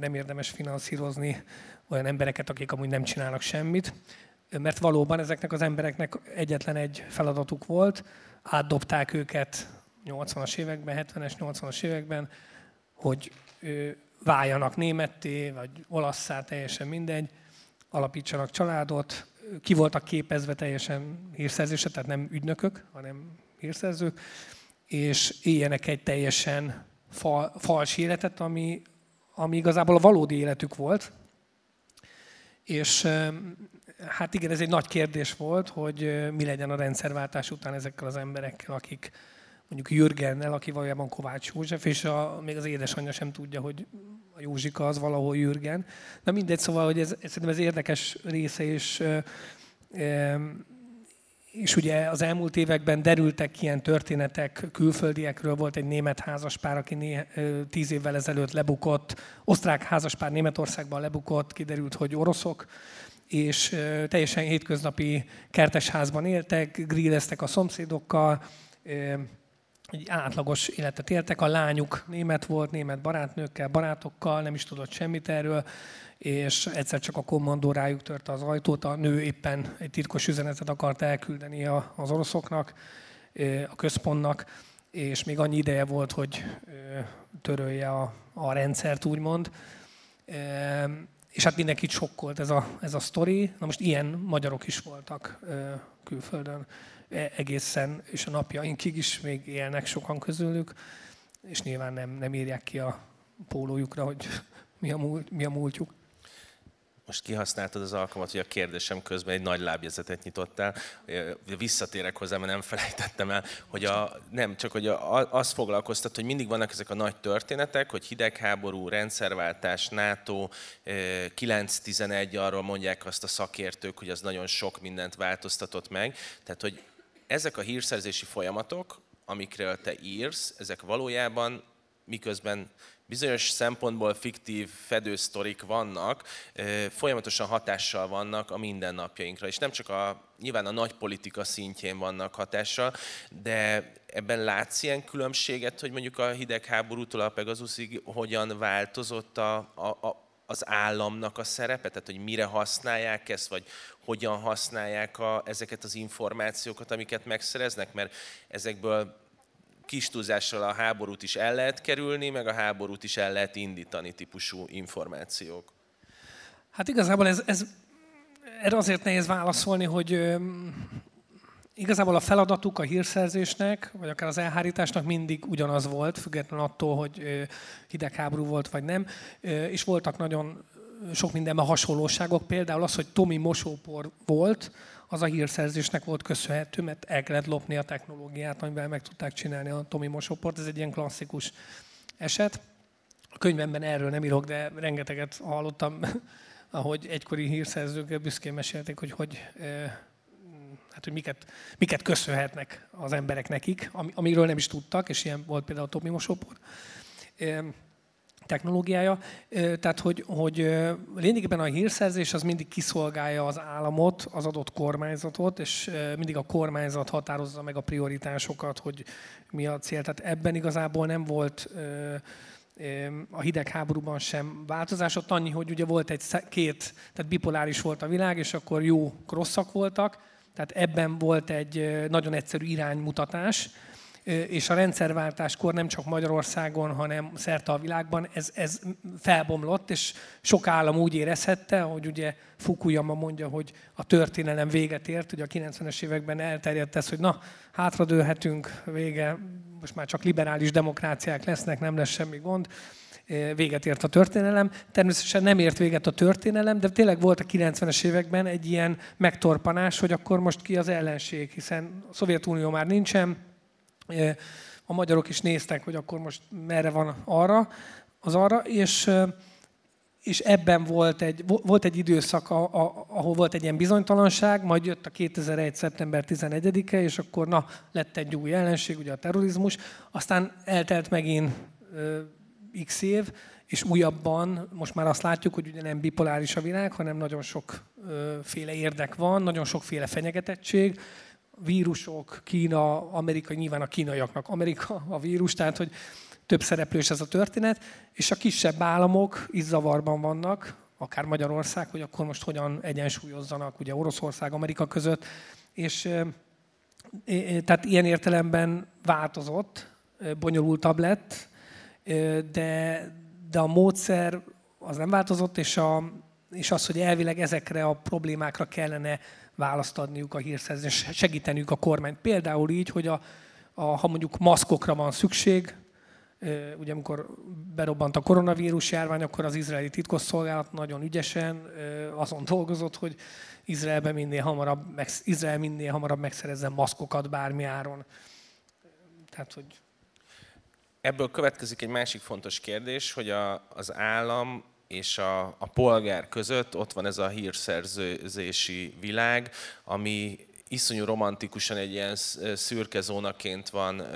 nem érdemes finanszírozni olyan embereket, akik amúgy nem csinálnak semmit, mert valóban ezeknek az embereknek egyetlen egy feladatuk volt, átdobták őket 80-as években, 70-es, 80-as években, hogy váljanak németté, vagy olaszszá, teljesen mindegy, alapítsanak családot, ki voltak képezve teljesen hírszerzésre, tehát nem ügynökök, hanem hírszerzők, és éljenek egy teljesen fal, fals életet, ami, ami igazából a valódi életük volt. És hát igen, ez egy nagy kérdés volt, hogy mi legyen a rendszerváltás után ezekkel az emberekkel, akik mondjuk Jürgennel, aki valójában Kovács József, és a, még az édesanyja sem tudja, hogy a Józsika az valahol Jürgen. Na mindegy, szóval, hogy ez, szerintem ez érdekes része, és és ugye az elmúlt években derültek ilyen történetek, külföldiekről volt egy német házaspár, aki né, tíz évvel ezelőtt lebukott, osztrák házaspár Németországban lebukott, kiderült, hogy oroszok, és teljesen hétköznapi kertesházban éltek, grilleztek a szomszédokkal, egy átlagos életet éltek. A lányuk német volt, német barátnőkkel, barátokkal, nem is tudott semmit erről, és egyszer csak a kommandó rájuk törte az ajtót, a nő éppen egy titkos üzenetet akart elküldeni az oroszoknak, a központnak, és még annyi ideje volt, hogy törölje a, a rendszert, úgymond. És hát mindenkit sokkolt ez a, ez a sztori. Na most ilyen magyarok is voltak külföldön egészen, és a napjainkig is még élnek sokan közülük, és nyilván nem, nem írják ki a pólójukra, hogy mi a, múlt, mi a múltjuk most kihasználtad az alkalmat, hogy a kérdésem közben egy nagy lábjezetet nyitottál. Visszatérek hozzá, mert nem felejtettem el, hogy a, nem, csak hogy a, az foglalkoztat, hogy mindig vannak ezek a nagy történetek, hogy hidegháború, rendszerváltás, NATO, 9-11, arról mondják azt a szakértők, hogy az nagyon sok mindent változtatott meg. Tehát, hogy ezek a hírszerzési folyamatok, amikről te írsz, ezek valójában miközben bizonyos szempontból fiktív fedősztorik vannak, folyamatosan hatással vannak a mindennapjainkra. És nem csak a, nyilván a nagy politika szintjén vannak hatással, de ebben látsz ilyen különbséget, hogy mondjuk a hidegháborútól a Pegasusig hogyan változott a, a, a az államnak a szerepe, tehát hogy mire használják ezt, vagy hogyan használják a, ezeket az információkat, amiket megszereznek, mert ezekből kis túlzással a háborút is el lehet kerülni, meg a háborút is el lehet indítani típusú információk. Hát igazából ez, ez erre azért nehéz válaszolni, hogy igazából a feladatuk a hírszerzésnek, vagy akár az elhárításnak mindig ugyanaz volt, függetlenül attól, hogy hidegháború volt vagy nem, és voltak nagyon sok mindenben hasonlóságok, például az, hogy Tomi mosópor volt, az a hírszerzésnek volt köszönhető, mert el kellett lopni a technológiát, amivel meg tudták csinálni a Tomi mosóport. Ez egy ilyen klasszikus eset. A könyvemben erről nem írok, de rengeteget hallottam, ahogy egykori hírszerzők büszkén mesélték, hogy hogy hát, hogy miket, miket köszönhetnek az emberek nekik, amiről nem is tudtak, és ilyen volt például a Tomi mosópor technológiája. Tehát, hogy, hogy lényegében a hírszerzés az mindig kiszolgálja az államot, az adott kormányzatot, és mindig a kormányzat határozza meg a prioritásokat, hogy mi a cél. Tehát ebben igazából nem volt a hidegháborúban sem változás. Ott annyi, hogy ugye volt egy két, tehát bipoláris volt a világ, és akkor jó rosszak voltak. Tehát ebben volt egy nagyon egyszerű iránymutatás, és a rendszerváltáskor nem csak Magyarországon, hanem szerte a világban ez, ez felbomlott, és sok állam úgy érezhette, hogy ugye Fukuyama mondja, hogy a történelem véget ért, ugye a 90-es években elterjedt ez, hogy na, hátradőlhetünk, vége, most már csak liberális demokráciák lesznek, nem lesz semmi gond, véget ért a történelem. Természetesen nem ért véget a történelem, de tényleg volt a 90-es években egy ilyen megtorpanás, hogy akkor most ki az ellenség, hiszen a Szovjetunió már nincsen, a magyarok is néztek, hogy akkor most merre van arra, az arra, és, és ebben volt egy, volt egy időszak, ahol volt egy ilyen bizonytalanság, majd jött a 2001. szeptember 11-e, és akkor na, lett egy új ellenség, ugye a terrorizmus, aztán eltelt megint x év, és újabban most már azt látjuk, hogy ugye nem bipoláris a világ, hanem nagyon sokféle érdek van, nagyon sokféle fenyegetettség, vírusok, Kína, Amerika, nyilván a kínaiaknak Amerika a vírus, tehát hogy több szereplős ez a történet, és a kisebb államok is zavarban vannak, akár Magyarország, hogy akkor most hogyan egyensúlyozzanak ugye Oroszország, Amerika között, és tehát ilyen értelemben változott, bonyolultabb lett, de, de a módszer az nem változott, és, a, és az, hogy elvileg ezekre a problémákra kellene választ adniuk a hírszerzés, segíteniük a kormányt. Például így, hogy a, a, ha mondjuk maszkokra van szükség, ugye amikor berobbant a koronavírus járvány, akkor az izraeli titkosszolgálat nagyon ügyesen azon dolgozott, hogy Izraelben minél hamarabb, Izrael minél hamarabb megszerezzen maszkokat bármi áron. Tehát, hogy Ebből következik egy másik fontos kérdés, hogy a, az állam és a, a polgár között ott van ez a hírszerzőzési világ, ami iszonyú romantikusan egy ilyen szürke zónaként van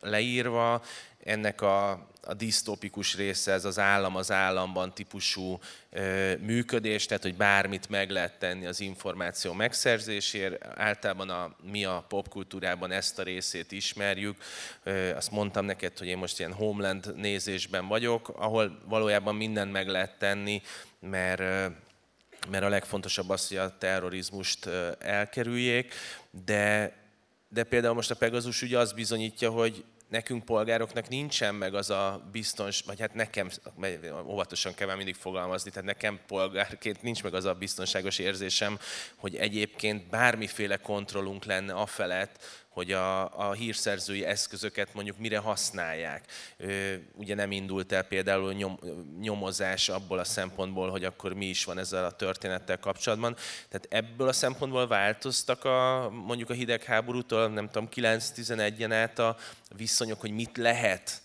leírva. Ennek a, a disztópikus része, ez az állam az államban típusú működés, tehát hogy bármit meg lehet tenni az információ megszerzésért. Általában a, mi a popkultúrában ezt a részét ismerjük. Azt mondtam neked, hogy én most ilyen Homeland nézésben vagyok, ahol valójában mindent meg lehet tenni, mert mert a legfontosabb az, hogy a terrorizmust elkerüljék, de, de például most a Pegasus ugye az bizonyítja, hogy nekünk polgároknak nincsen meg az a biztons, vagy hát nekem, óvatosan kell már mindig fogalmazni, tehát nekem polgárként nincs meg az a biztonságos érzésem, hogy egyébként bármiféle kontrollunk lenne afelett, hogy a, a hírszerzői eszközöket mondjuk mire használják. Ugye nem indult el például nyom, nyomozás abból a szempontból, hogy akkor mi is van ezzel a történettel kapcsolatban. Tehát ebből a szempontból változtak a, mondjuk a hidegháborútól, nem tudom, 9-11-en át a viszonyok, hogy mit lehet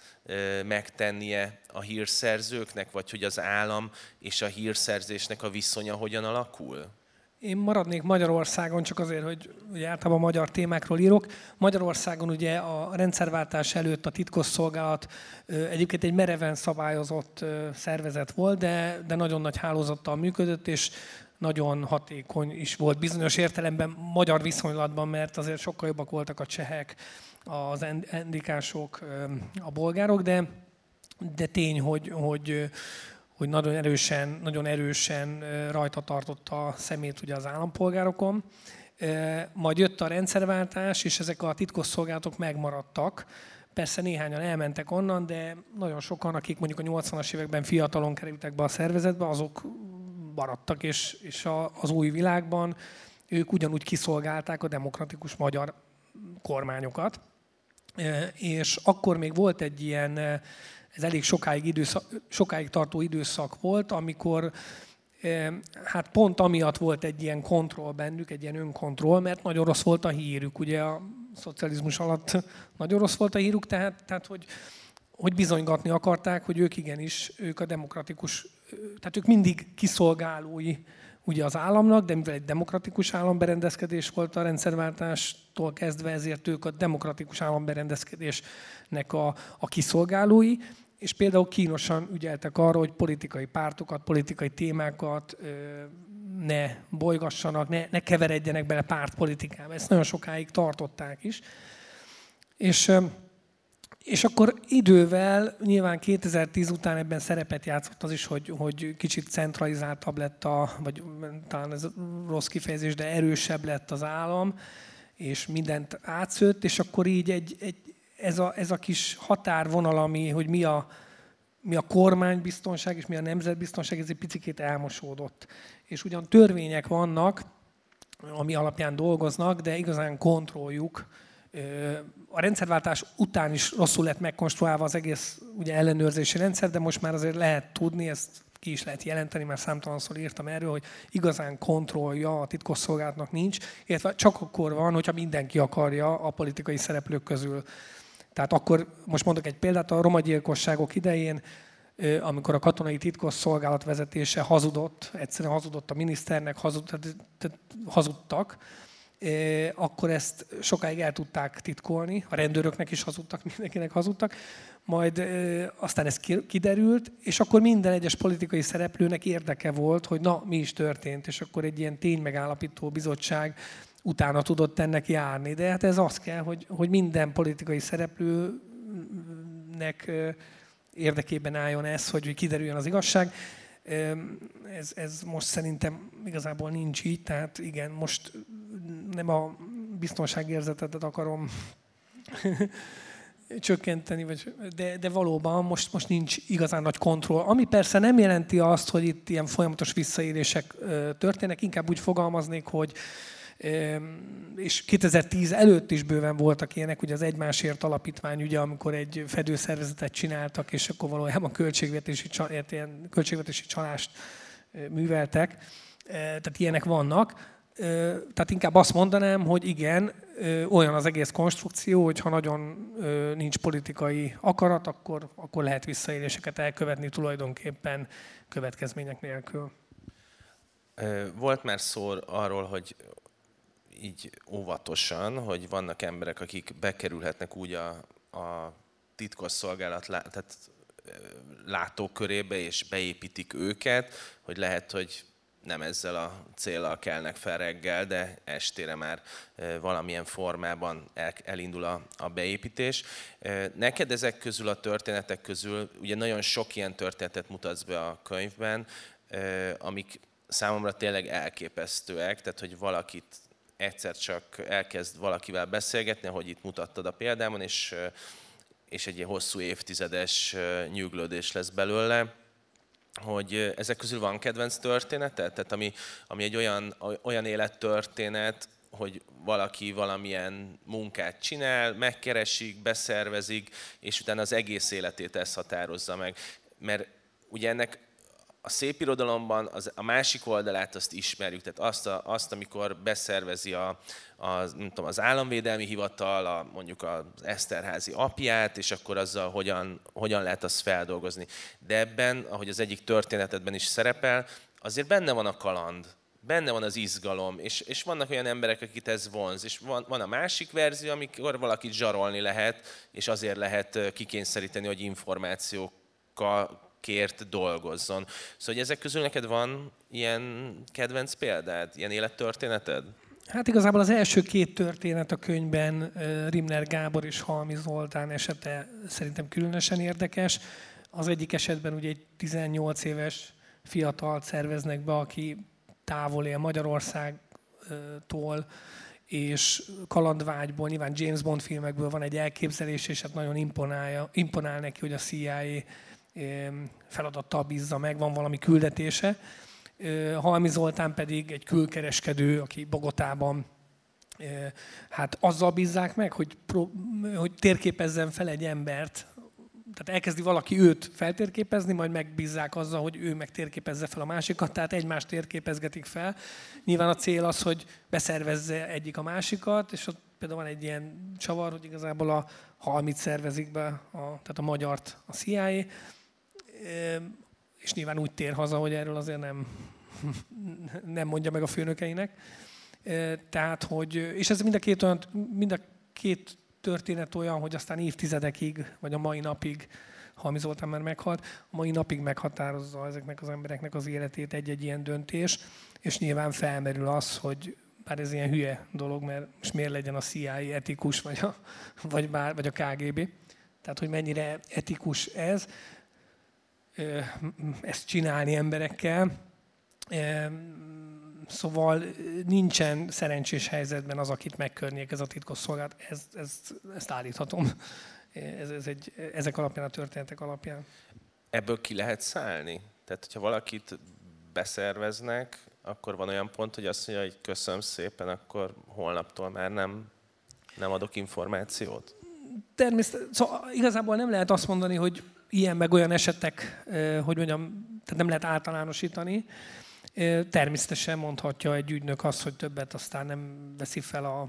megtennie a hírszerzőknek, vagy hogy az állam és a hírszerzésnek a viszonya hogyan alakul? Én maradnék Magyarországon, csak azért, hogy ugye általában magyar témákról írok. Magyarországon ugye a rendszerváltás előtt a titkosszolgálat egyébként egy mereven szabályozott szervezet volt, de, de nagyon nagy hálózattal működött, és nagyon hatékony is volt bizonyos értelemben magyar viszonylatban, mert azért sokkal jobbak voltak a csehek, az endikások, a bolgárok, de, de tény, hogy, hogy, hogy nagyon erősen, nagyon erősen rajta tartotta a szemét ugye az állampolgárokon. Majd jött a rendszerváltás, és ezek a titkosszolgálatok megmaradtak. Persze néhányan elmentek onnan, de nagyon sokan, akik mondjuk a 80-as években fiatalon kerültek be a szervezetbe, azok maradtak, és, és a, az új világban ők ugyanúgy kiszolgálták a demokratikus magyar kormányokat. És akkor még volt egy ilyen, ez elég sokáig, időszak, sokáig tartó időszak volt, amikor hát pont amiatt volt egy ilyen kontroll bennük, egy ilyen önkontroll, mert nagyon rossz volt a hírük. Ugye a szocializmus alatt nagyon rossz volt a hírük, tehát, tehát hogy, hogy bizonygatni akarták, hogy ők igenis, ők a demokratikus, tehát ők mindig kiszolgálói ugye az államnak, de mivel egy demokratikus államberendezkedés volt a rendszerváltástól kezdve, ezért ők a demokratikus államberendezkedésnek a, a kiszolgálói, és például kínosan ügyeltek arra, hogy politikai pártokat, politikai témákat ne bolygassanak, ne, ne keveredjenek bele pártpolitikába. Ezt nagyon sokáig tartották is. És és akkor idővel, nyilván 2010 után ebben szerepet játszott az is, hogy, hogy kicsit centralizáltabb lett a, vagy talán ez rossz kifejezés, de erősebb lett az állam, és mindent átszőtt, és akkor így egy, egy, ez, a, ez a kis határvonal, ami, hogy mi a, mi a kormánybiztonság és mi a nemzetbiztonság, ez egy picit elmosódott. És ugyan törvények vannak, ami alapján dolgoznak, de igazán kontrolljuk a rendszerváltás után is rosszul lett megkonstruálva az egész ugye, ellenőrzési rendszer, de most már azért lehet tudni, ezt ki is lehet jelenteni, mert számtalanszor írtam erről, hogy igazán kontrollja a titkosszolgálatnak nincs, illetve csak akkor van, hogyha mindenki akarja a politikai szereplők közül. Tehát akkor, most mondok egy példát, a romagyilkosságok idején, amikor a katonai titkosszolgálat vezetése hazudott, egyszerűen hazudott a miniszternek, hazudtak, akkor ezt sokáig el tudták titkolni, a rendőröknek is hazudtak, mindenkinek hazudtak, majd aztán ez kiderült, és akkor minden egyes politikai szereplőnek érdeke volt, hogy na, mi is történt, és akkor egy ilyen ténymegállapító bizottság utána tudott ennek járni. De hát ez az kell, hogy, hogy minden politikai szereplőnek érdekében álljon ez, hogy kiderüljön az igazság. Ez, ez most szerintem igazából nincs így, tehát igen, most nem a biztonságérzetet akarom csökkenteni, vagy, de, de valóban most, most nincs igazán nagy kontroll. Ami persze nem jelenti azt, hogy itt ilyen folyamatos visszaélések történnek, inkább úgy fogalmaznék, hogy és 2010 előtt is bőven voltak ilyenek, ugye az Egymásért Alapítvány, ugye, amikor egy fedőszervezetet csináltak, és akkor valójában költségvetési, ilyen költségvetési csalást műveltek. Tehát ilyenek vannak. Tehát inkább azt mondanám, hogy igen, olyan az egész konstrukció, hogy ha nagyon nincs politikai akarat, akkor, akkor lehet visszaéléseket elkövetni tulajdonképpen következmények nélkül. Volt már szó arról, hogy így óvatosan, hogy vannak emberek, akik bekerülhetnek úgy a, a titkos szolgálat tehát látókörébe, és beépítik őket, hogy lehet, hogy nem ezzel a célral kelnek fel reggel, de estére már valamilyen formában elindul a, beépítés. Neked ezek közül a történetek közül, ugye nagyon sok ilyen történetet mutatsz be a könyvben, amik számomra tényleg elképesztőek, tehát hogy valakit egyszer csak elkezd valakivel beszélgetni, ahogy itt mutattad a példámon, és, és egy ilyen hosszú évtizedes nyűglődés lesz belőle hogy ezek közül van kedvenc története? Tehát ami, ami egy olyan, olyan élettörténet, hogy valaki valamilyen munkát csinál, megkeresik, beszervezik, és utána az egész életét ezt határozza meg. Mert ugye ennek a szép irodalomban az, a másik oldalát azt ismerjük, tehát azt, a, azt amikor beszervezi a, a, nem tudom, az államvédelmi hivatal, a, mondjuk az Eszterházi apját, és akkor azzal hogyan, hogyan lehet azt feldolgozni. De ebben, ahogy az egyik történetedben is szerepel, azért benne van a kaland, benne van az izgalom, és, és vannak olyan emberek, akit ez vonz, és van, van a másik verzió, amikor valakit zsarolni lehet, és azért lehet kikényszeríteni, hogy információkkal kért dolgozzon. Szóval hogy ezek közül neked van ilyen kedvenc példád, ilyen élettörténeted? Hát igazából az első két történet a könyvben Rimner Gábor és Halmi Zoltán esete szerintem különösen érdekes. Az egyik esetben ugye egy 18 éves fiatal szerveznek be, aki távol él Magyarországtól, és kalandvágyból, nyilván James Bond filmekből van egy elképzelés, és hát nagyon imponálja, imponál neki, hogy a CIA feladattal bízza meg, van valami küldetése. Halmi Zoltán pedig egy külkereskedő, aki Bogotában hát azzal bízzák meg, hogy, hogy térképezzen fel egy embert, tehát elkezdi valaki őt feltérképezni, majd megbízzák azzal, hogy ő meg térképezze fel a másikat, tehát egymást térképezgetik fel. Nyilván a cél az, hogy beszervezze egyik a másikat, és ott például van egy ilyen csavar, hogy igazából a halmit szervezik be, a, tehát a magyart a CIA, és nyilván úgy tér haza, hogy erről azért nem, nem mondja meg a főnökeinek. Tehát, hogy, és ez mind a két, olyan, mind a két történet olyan, hogy aztán évtizedekig, vagy a mai napig, Halmi Zoltán már meghalt, a mai napig meghatározza ezeknek az embereknek az életét egy-egy ilyen döntés, és nyilván felmerül az, hogy bár ez ilyen hülye dolog, mert most miért legyen a CIA etikus, vagy a, vagy, bár, vagy a KGB. Tehát, hogy mennyire etikus ez, ezt csinálni emberekkel. Szóval nincsen szerencsés helyzetben az, akit megkörnyék ez a titkosszolgálat. Ez, ez, ezt állíthatom. Ez, ez egy, ezek alapján, a történetek alapján. Ebből ki lehet szállni? Tehát, hogyha valakit beszerveznek, akkor van olyan pont, hogy azt mondja, hogy köszönöm szépen, akkor holnaptól már nem, nem adok információt? Természetesen, szóval igazából nem lehet azt mondani, hogy ilyen meg olyan esetek, hogy mondjam, tehát nem lehet általánosítani. Természetesen mondhatja egy ügynök azt, hogy többet aztán nem veszi fel a,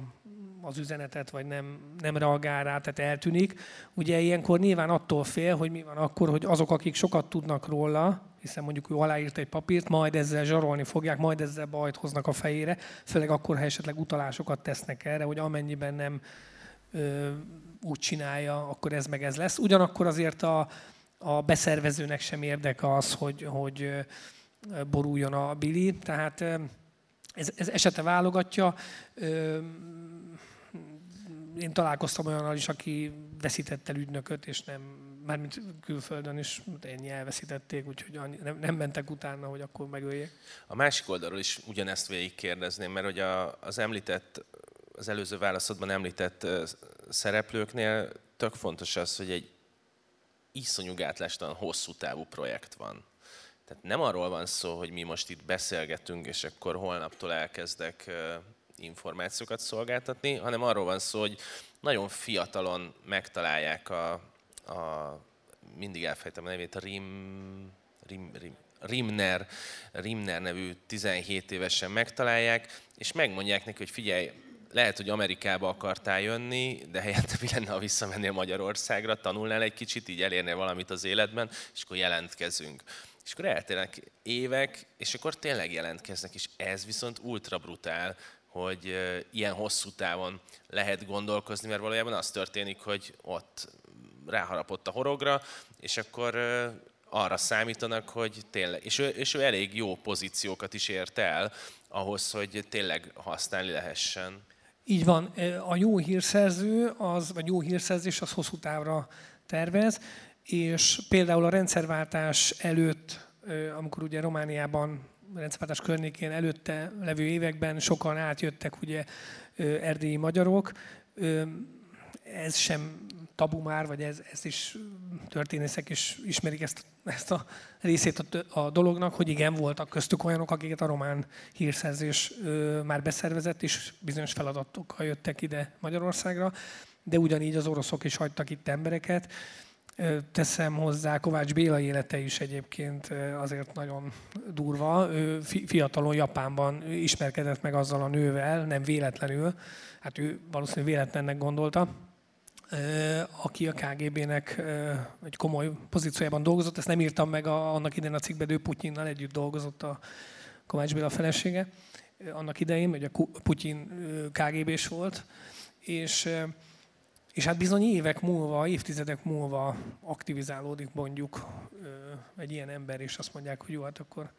az üzenetet, vagy nem, nem reagál rá, tehát eltűnik. Ugye ilyenkor nyilván attól fél, hogy mi van akkor, hogy azok, akik sokat tudnak róla, hiszen mondjuk ő aláírt egy papírt, majd ezzel zsarolni fogják, majd ezzel bajt hoznak a fejére, főleg akkor, ha esetleg utalásokat tesznek erre, hogy amennyiben nem ö, úgy csinálja, akkor ez meg ez lesz. Ugyanakkor azért a, a beszervezőnek sem érdeke az, hogy, hogy boruljon a bili, tehát ez, ez esete válogatja. Én találkoztam olyannal is, aki veszített el ügynököt, és nem, mármint külföldön is ennyi elveszítették, úgyhogy nem, nem mentek utána, hogy akkor megöljék. A másik oldalról is ugyanezt végigkérdezném, mert hogy a, az említett, az előző válaszodban említett szereplőknél tök fontos az, hogy egy iszonyú gátlástalan hosszú távú projekt van. Tehát nem arról van szó, hogy mi most itt beszélgetünk, és akkor holnaptól elkezdek információkat szolgáltatni, hanem arról van szó, hogy nagyon fiatalon megtalálják a, a mindig elfejtem a nevét, a Rim, Rim, Rim, Rimner, Rimner nevű 17 évesen megtalálják, és megmondják neki, hogy figyelj, lehet, hogy Amerikába akartál jönni, de helyette mi lenne, ha visszamennél Magyarországra, tanulnál egy kicsit, így elérnél valamit az életben, és akkor jelentkezünk. És akkor eltérnek évek, és akkor tényleg jelentkeznek, és ez viszont ultra brutál, hogy ilyen hosszú távon lehet gondolkozni, mert valójában az történik, hogy ott ráharapott a horogra, és akkor arra számítanak, hogy tényleg, és ő, és ő elég jó pozíciókat is ért el ahhoz, hogy tényleg használni lehessen. Így van. A jó hírszerző, az, vagy jó hírszerzés az hosszú távra tervez, és például a rendszerváltás előtt, amikor ugye Romániában rendszerváltás környékén előtte levő években sokan átjöttek ugye erdélyi magyarok, ez sem tabu már, vagy ez, ez is történészek is ismerik ezt, ezt a részét a, a dolognak, hogy igen, voltak köztük olyanok, akiket a román hírszerzés ö, már beszervezett, és bizonyos feladatokkal jöttek ide Magyarországra, de ugyanígy az oroszok is hagytak itt embereket. Teszem hozzá, Kovács Béla élete is egyébként azért nagyon durva. Ő fiatalon Japánban ismerkedett meg azzal a nővel, nem véletlenül, hát ő valószínűleg véletlennek gondolta, aki a KGB-nek egy komoly pozíciójában dolgozott. Ezt nem írtam meg a, annak idején a cikkben, ő Putyinnal együtt dolgozott a Kovács Béla felesége annak idején, hogy a Putyin KGB-s volt, és és hát bizony évek múlva, évtizedek múlva aktivizálódik mondjuk egy ilyen ember, és azt mondják, hogy jó, hát akkor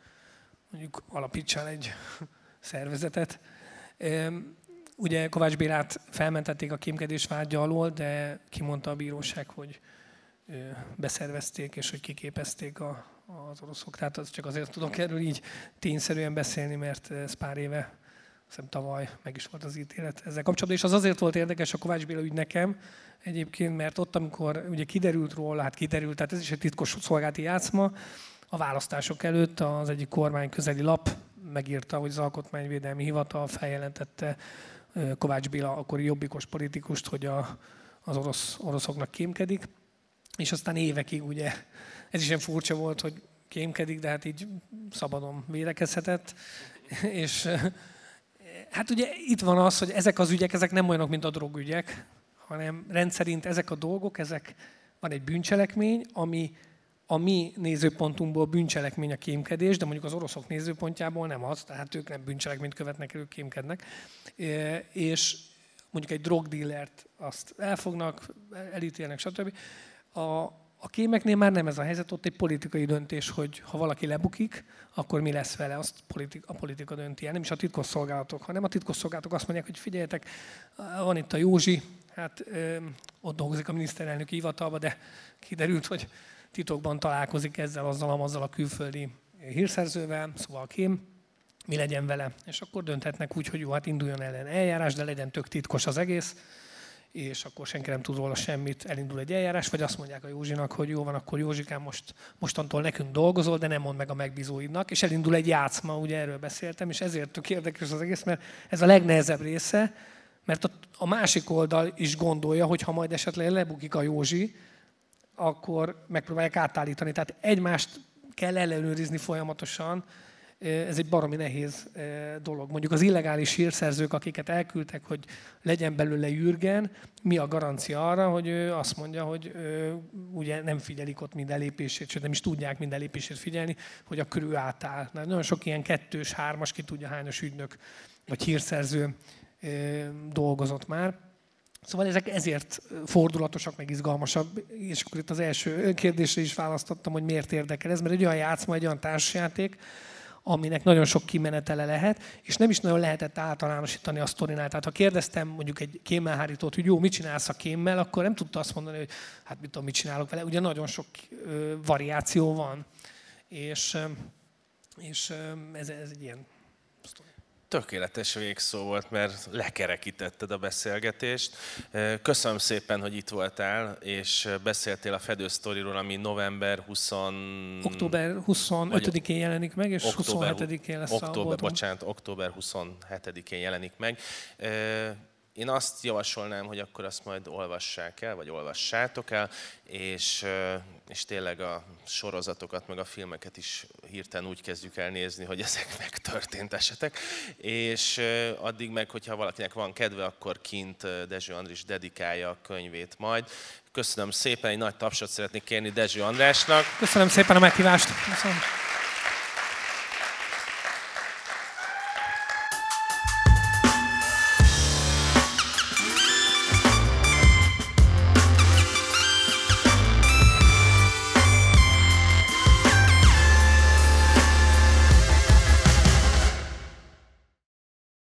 mondjuk alapítsál egy szervezetet. Ugye Kovács Bélát felmentették a kémkedés vágya alól, de kimondta a bíróság, hogy beszervezték, és hogy kiképezték a, az oroszok. Tehát az csak azért tudok erről így tényszerűen beszélni, mert ez pár éve hiszem tavaly meg is volt az ítélet ezzel kapcsolatban, és az azért volt érdekes a Kovács Béla ügy nekem egyébként, mert ott, amikor ugye kiderült róla, hát kiderült, tehát ez is egy titkos szolgálati játszma, a választások előtt az egyik kormány közeli lap megírta, hogy az Alkotmányvédelmi Hivatal feljelentette Kovács Béla, akkori jobbikos politikust, hogy a, az orosz, oroszoknak kémkedik, és aztán évekig ugye, ez is ilyen furcsa volt, hogy kémkedik, de hát így szabadon védekezhetett, és Hát ugye itt van az, hogy ezek az ügyek, ezek nem olyanok, mint a drogügyek, hanem rendszerint ezek a dolgok, ezek van egy bűncselekmény, ami a mi nézőpontunkból bűncselekmény a kémkedés, de mondjuk az oroszok nézőpontjából nem az, tehát ők nem bűncselekményt követnek, ők kémkednek. És mondjuk egy drogdillert azt elfognak, elítélnek, stb. A, a kémeknél már nem ez a helyzet, ott egy politikai döntés, hogy ha valaki lebukik, akkor mi lesz vele, azt politika, a politika dönti el. Nem is a titkosszolgálatok, hanem a titkosszolgálatok azt mondják, hogy figyeljetek, van itt a Józsi, hát ö, ott dolgozik a miniszterelnök hivatalba, de kiderült, hogy titokban találkozik ezzel, azzal, azzal a külföldi hírszerzővel, szóval kém, mi legyen vele. És akkor dönthetnek úgy, hogy jó, hát induljon ellen eljárás, de legyen tök titkos az egész és akkor senki nem tud róla semmit, elindul egy eljárás, vagy azt mondják a Józsinak, hogy jó van, akkor Józsikám most, mostantól nekünk dolgozol, de nem mond meg a megbízóidnak, és elindul egy játszma, ugye erről beszéltem, és ezért tök érdekes az egész, mert ez a legnehezebb része, mert a, a másik oldal is gondolja, hogy ha majd esetleg lebukik a Józsi, akkor megpróbálják átállítani. Tehát egymást kell ellenőrizni folyamatosan, ez egy baromi nehéz dolog. Mondjuk az illegális hírszerzők, akiket elküldtek, hogy legyen belőle Jürgen, mi a garancia arra, hogy ő azt mondja, hogy ugye nem figyelik ott minden lépését, sőt nem is tudják minden lépését figyelni, hogy a körül átáll. Na, nagyon sok ilyen kettős, hármas, ki tudja hányos ügynök vagy hírszerző dolgozott már. Szóval ezek ezért fordulatosak, meg izgalmasabb, és akkor itt az első kérdésre is választottam, hogy miért érdekel ez, mert egy olyan játszma, egy olyan társjáték, aminek nagyon sok kimenetele lehet, és nem is nagyon lehetett általánosítani a sztorinál. Tehát ha kérdeztem mondjuk egy kémmelhárítót, hogy jó, mit csinálsz a kémmel, akkor nem tudta azt mondani, hogy hát mit tudom, mit csinálok vele. Ugye nagyon sok ö, variáció van, és, és ez, ez egy ilyen tökéletes végszó volt, mert lekerekítetted a beszélgetést. Köszönöm szépen, hogy itt voltál, és beszéltél a Fedő Storyról, ami november 20... Október 25-én jelenik meg, és október, 27-én lesz október, a Bocsánat, október 27-én jelenik meg. Én azt javasolnám, hogy akkor azt majd olvassák el, vagy olvassátok el, és, és tényleg a sorozatokat, meg a filmeket is hirtelen úgy kezdjük el nézni, hogy ezek megtörtént esetek. És addig meg, hogyha valakinek van kedve, akkor kint Dezső Andris dedikálja a könyvét majd. Köszönöm szépen, egy nagy tapsot szeretnék kérni Dezső Andrásnak. Köszönöm szépen a meghívást. Köszönöm.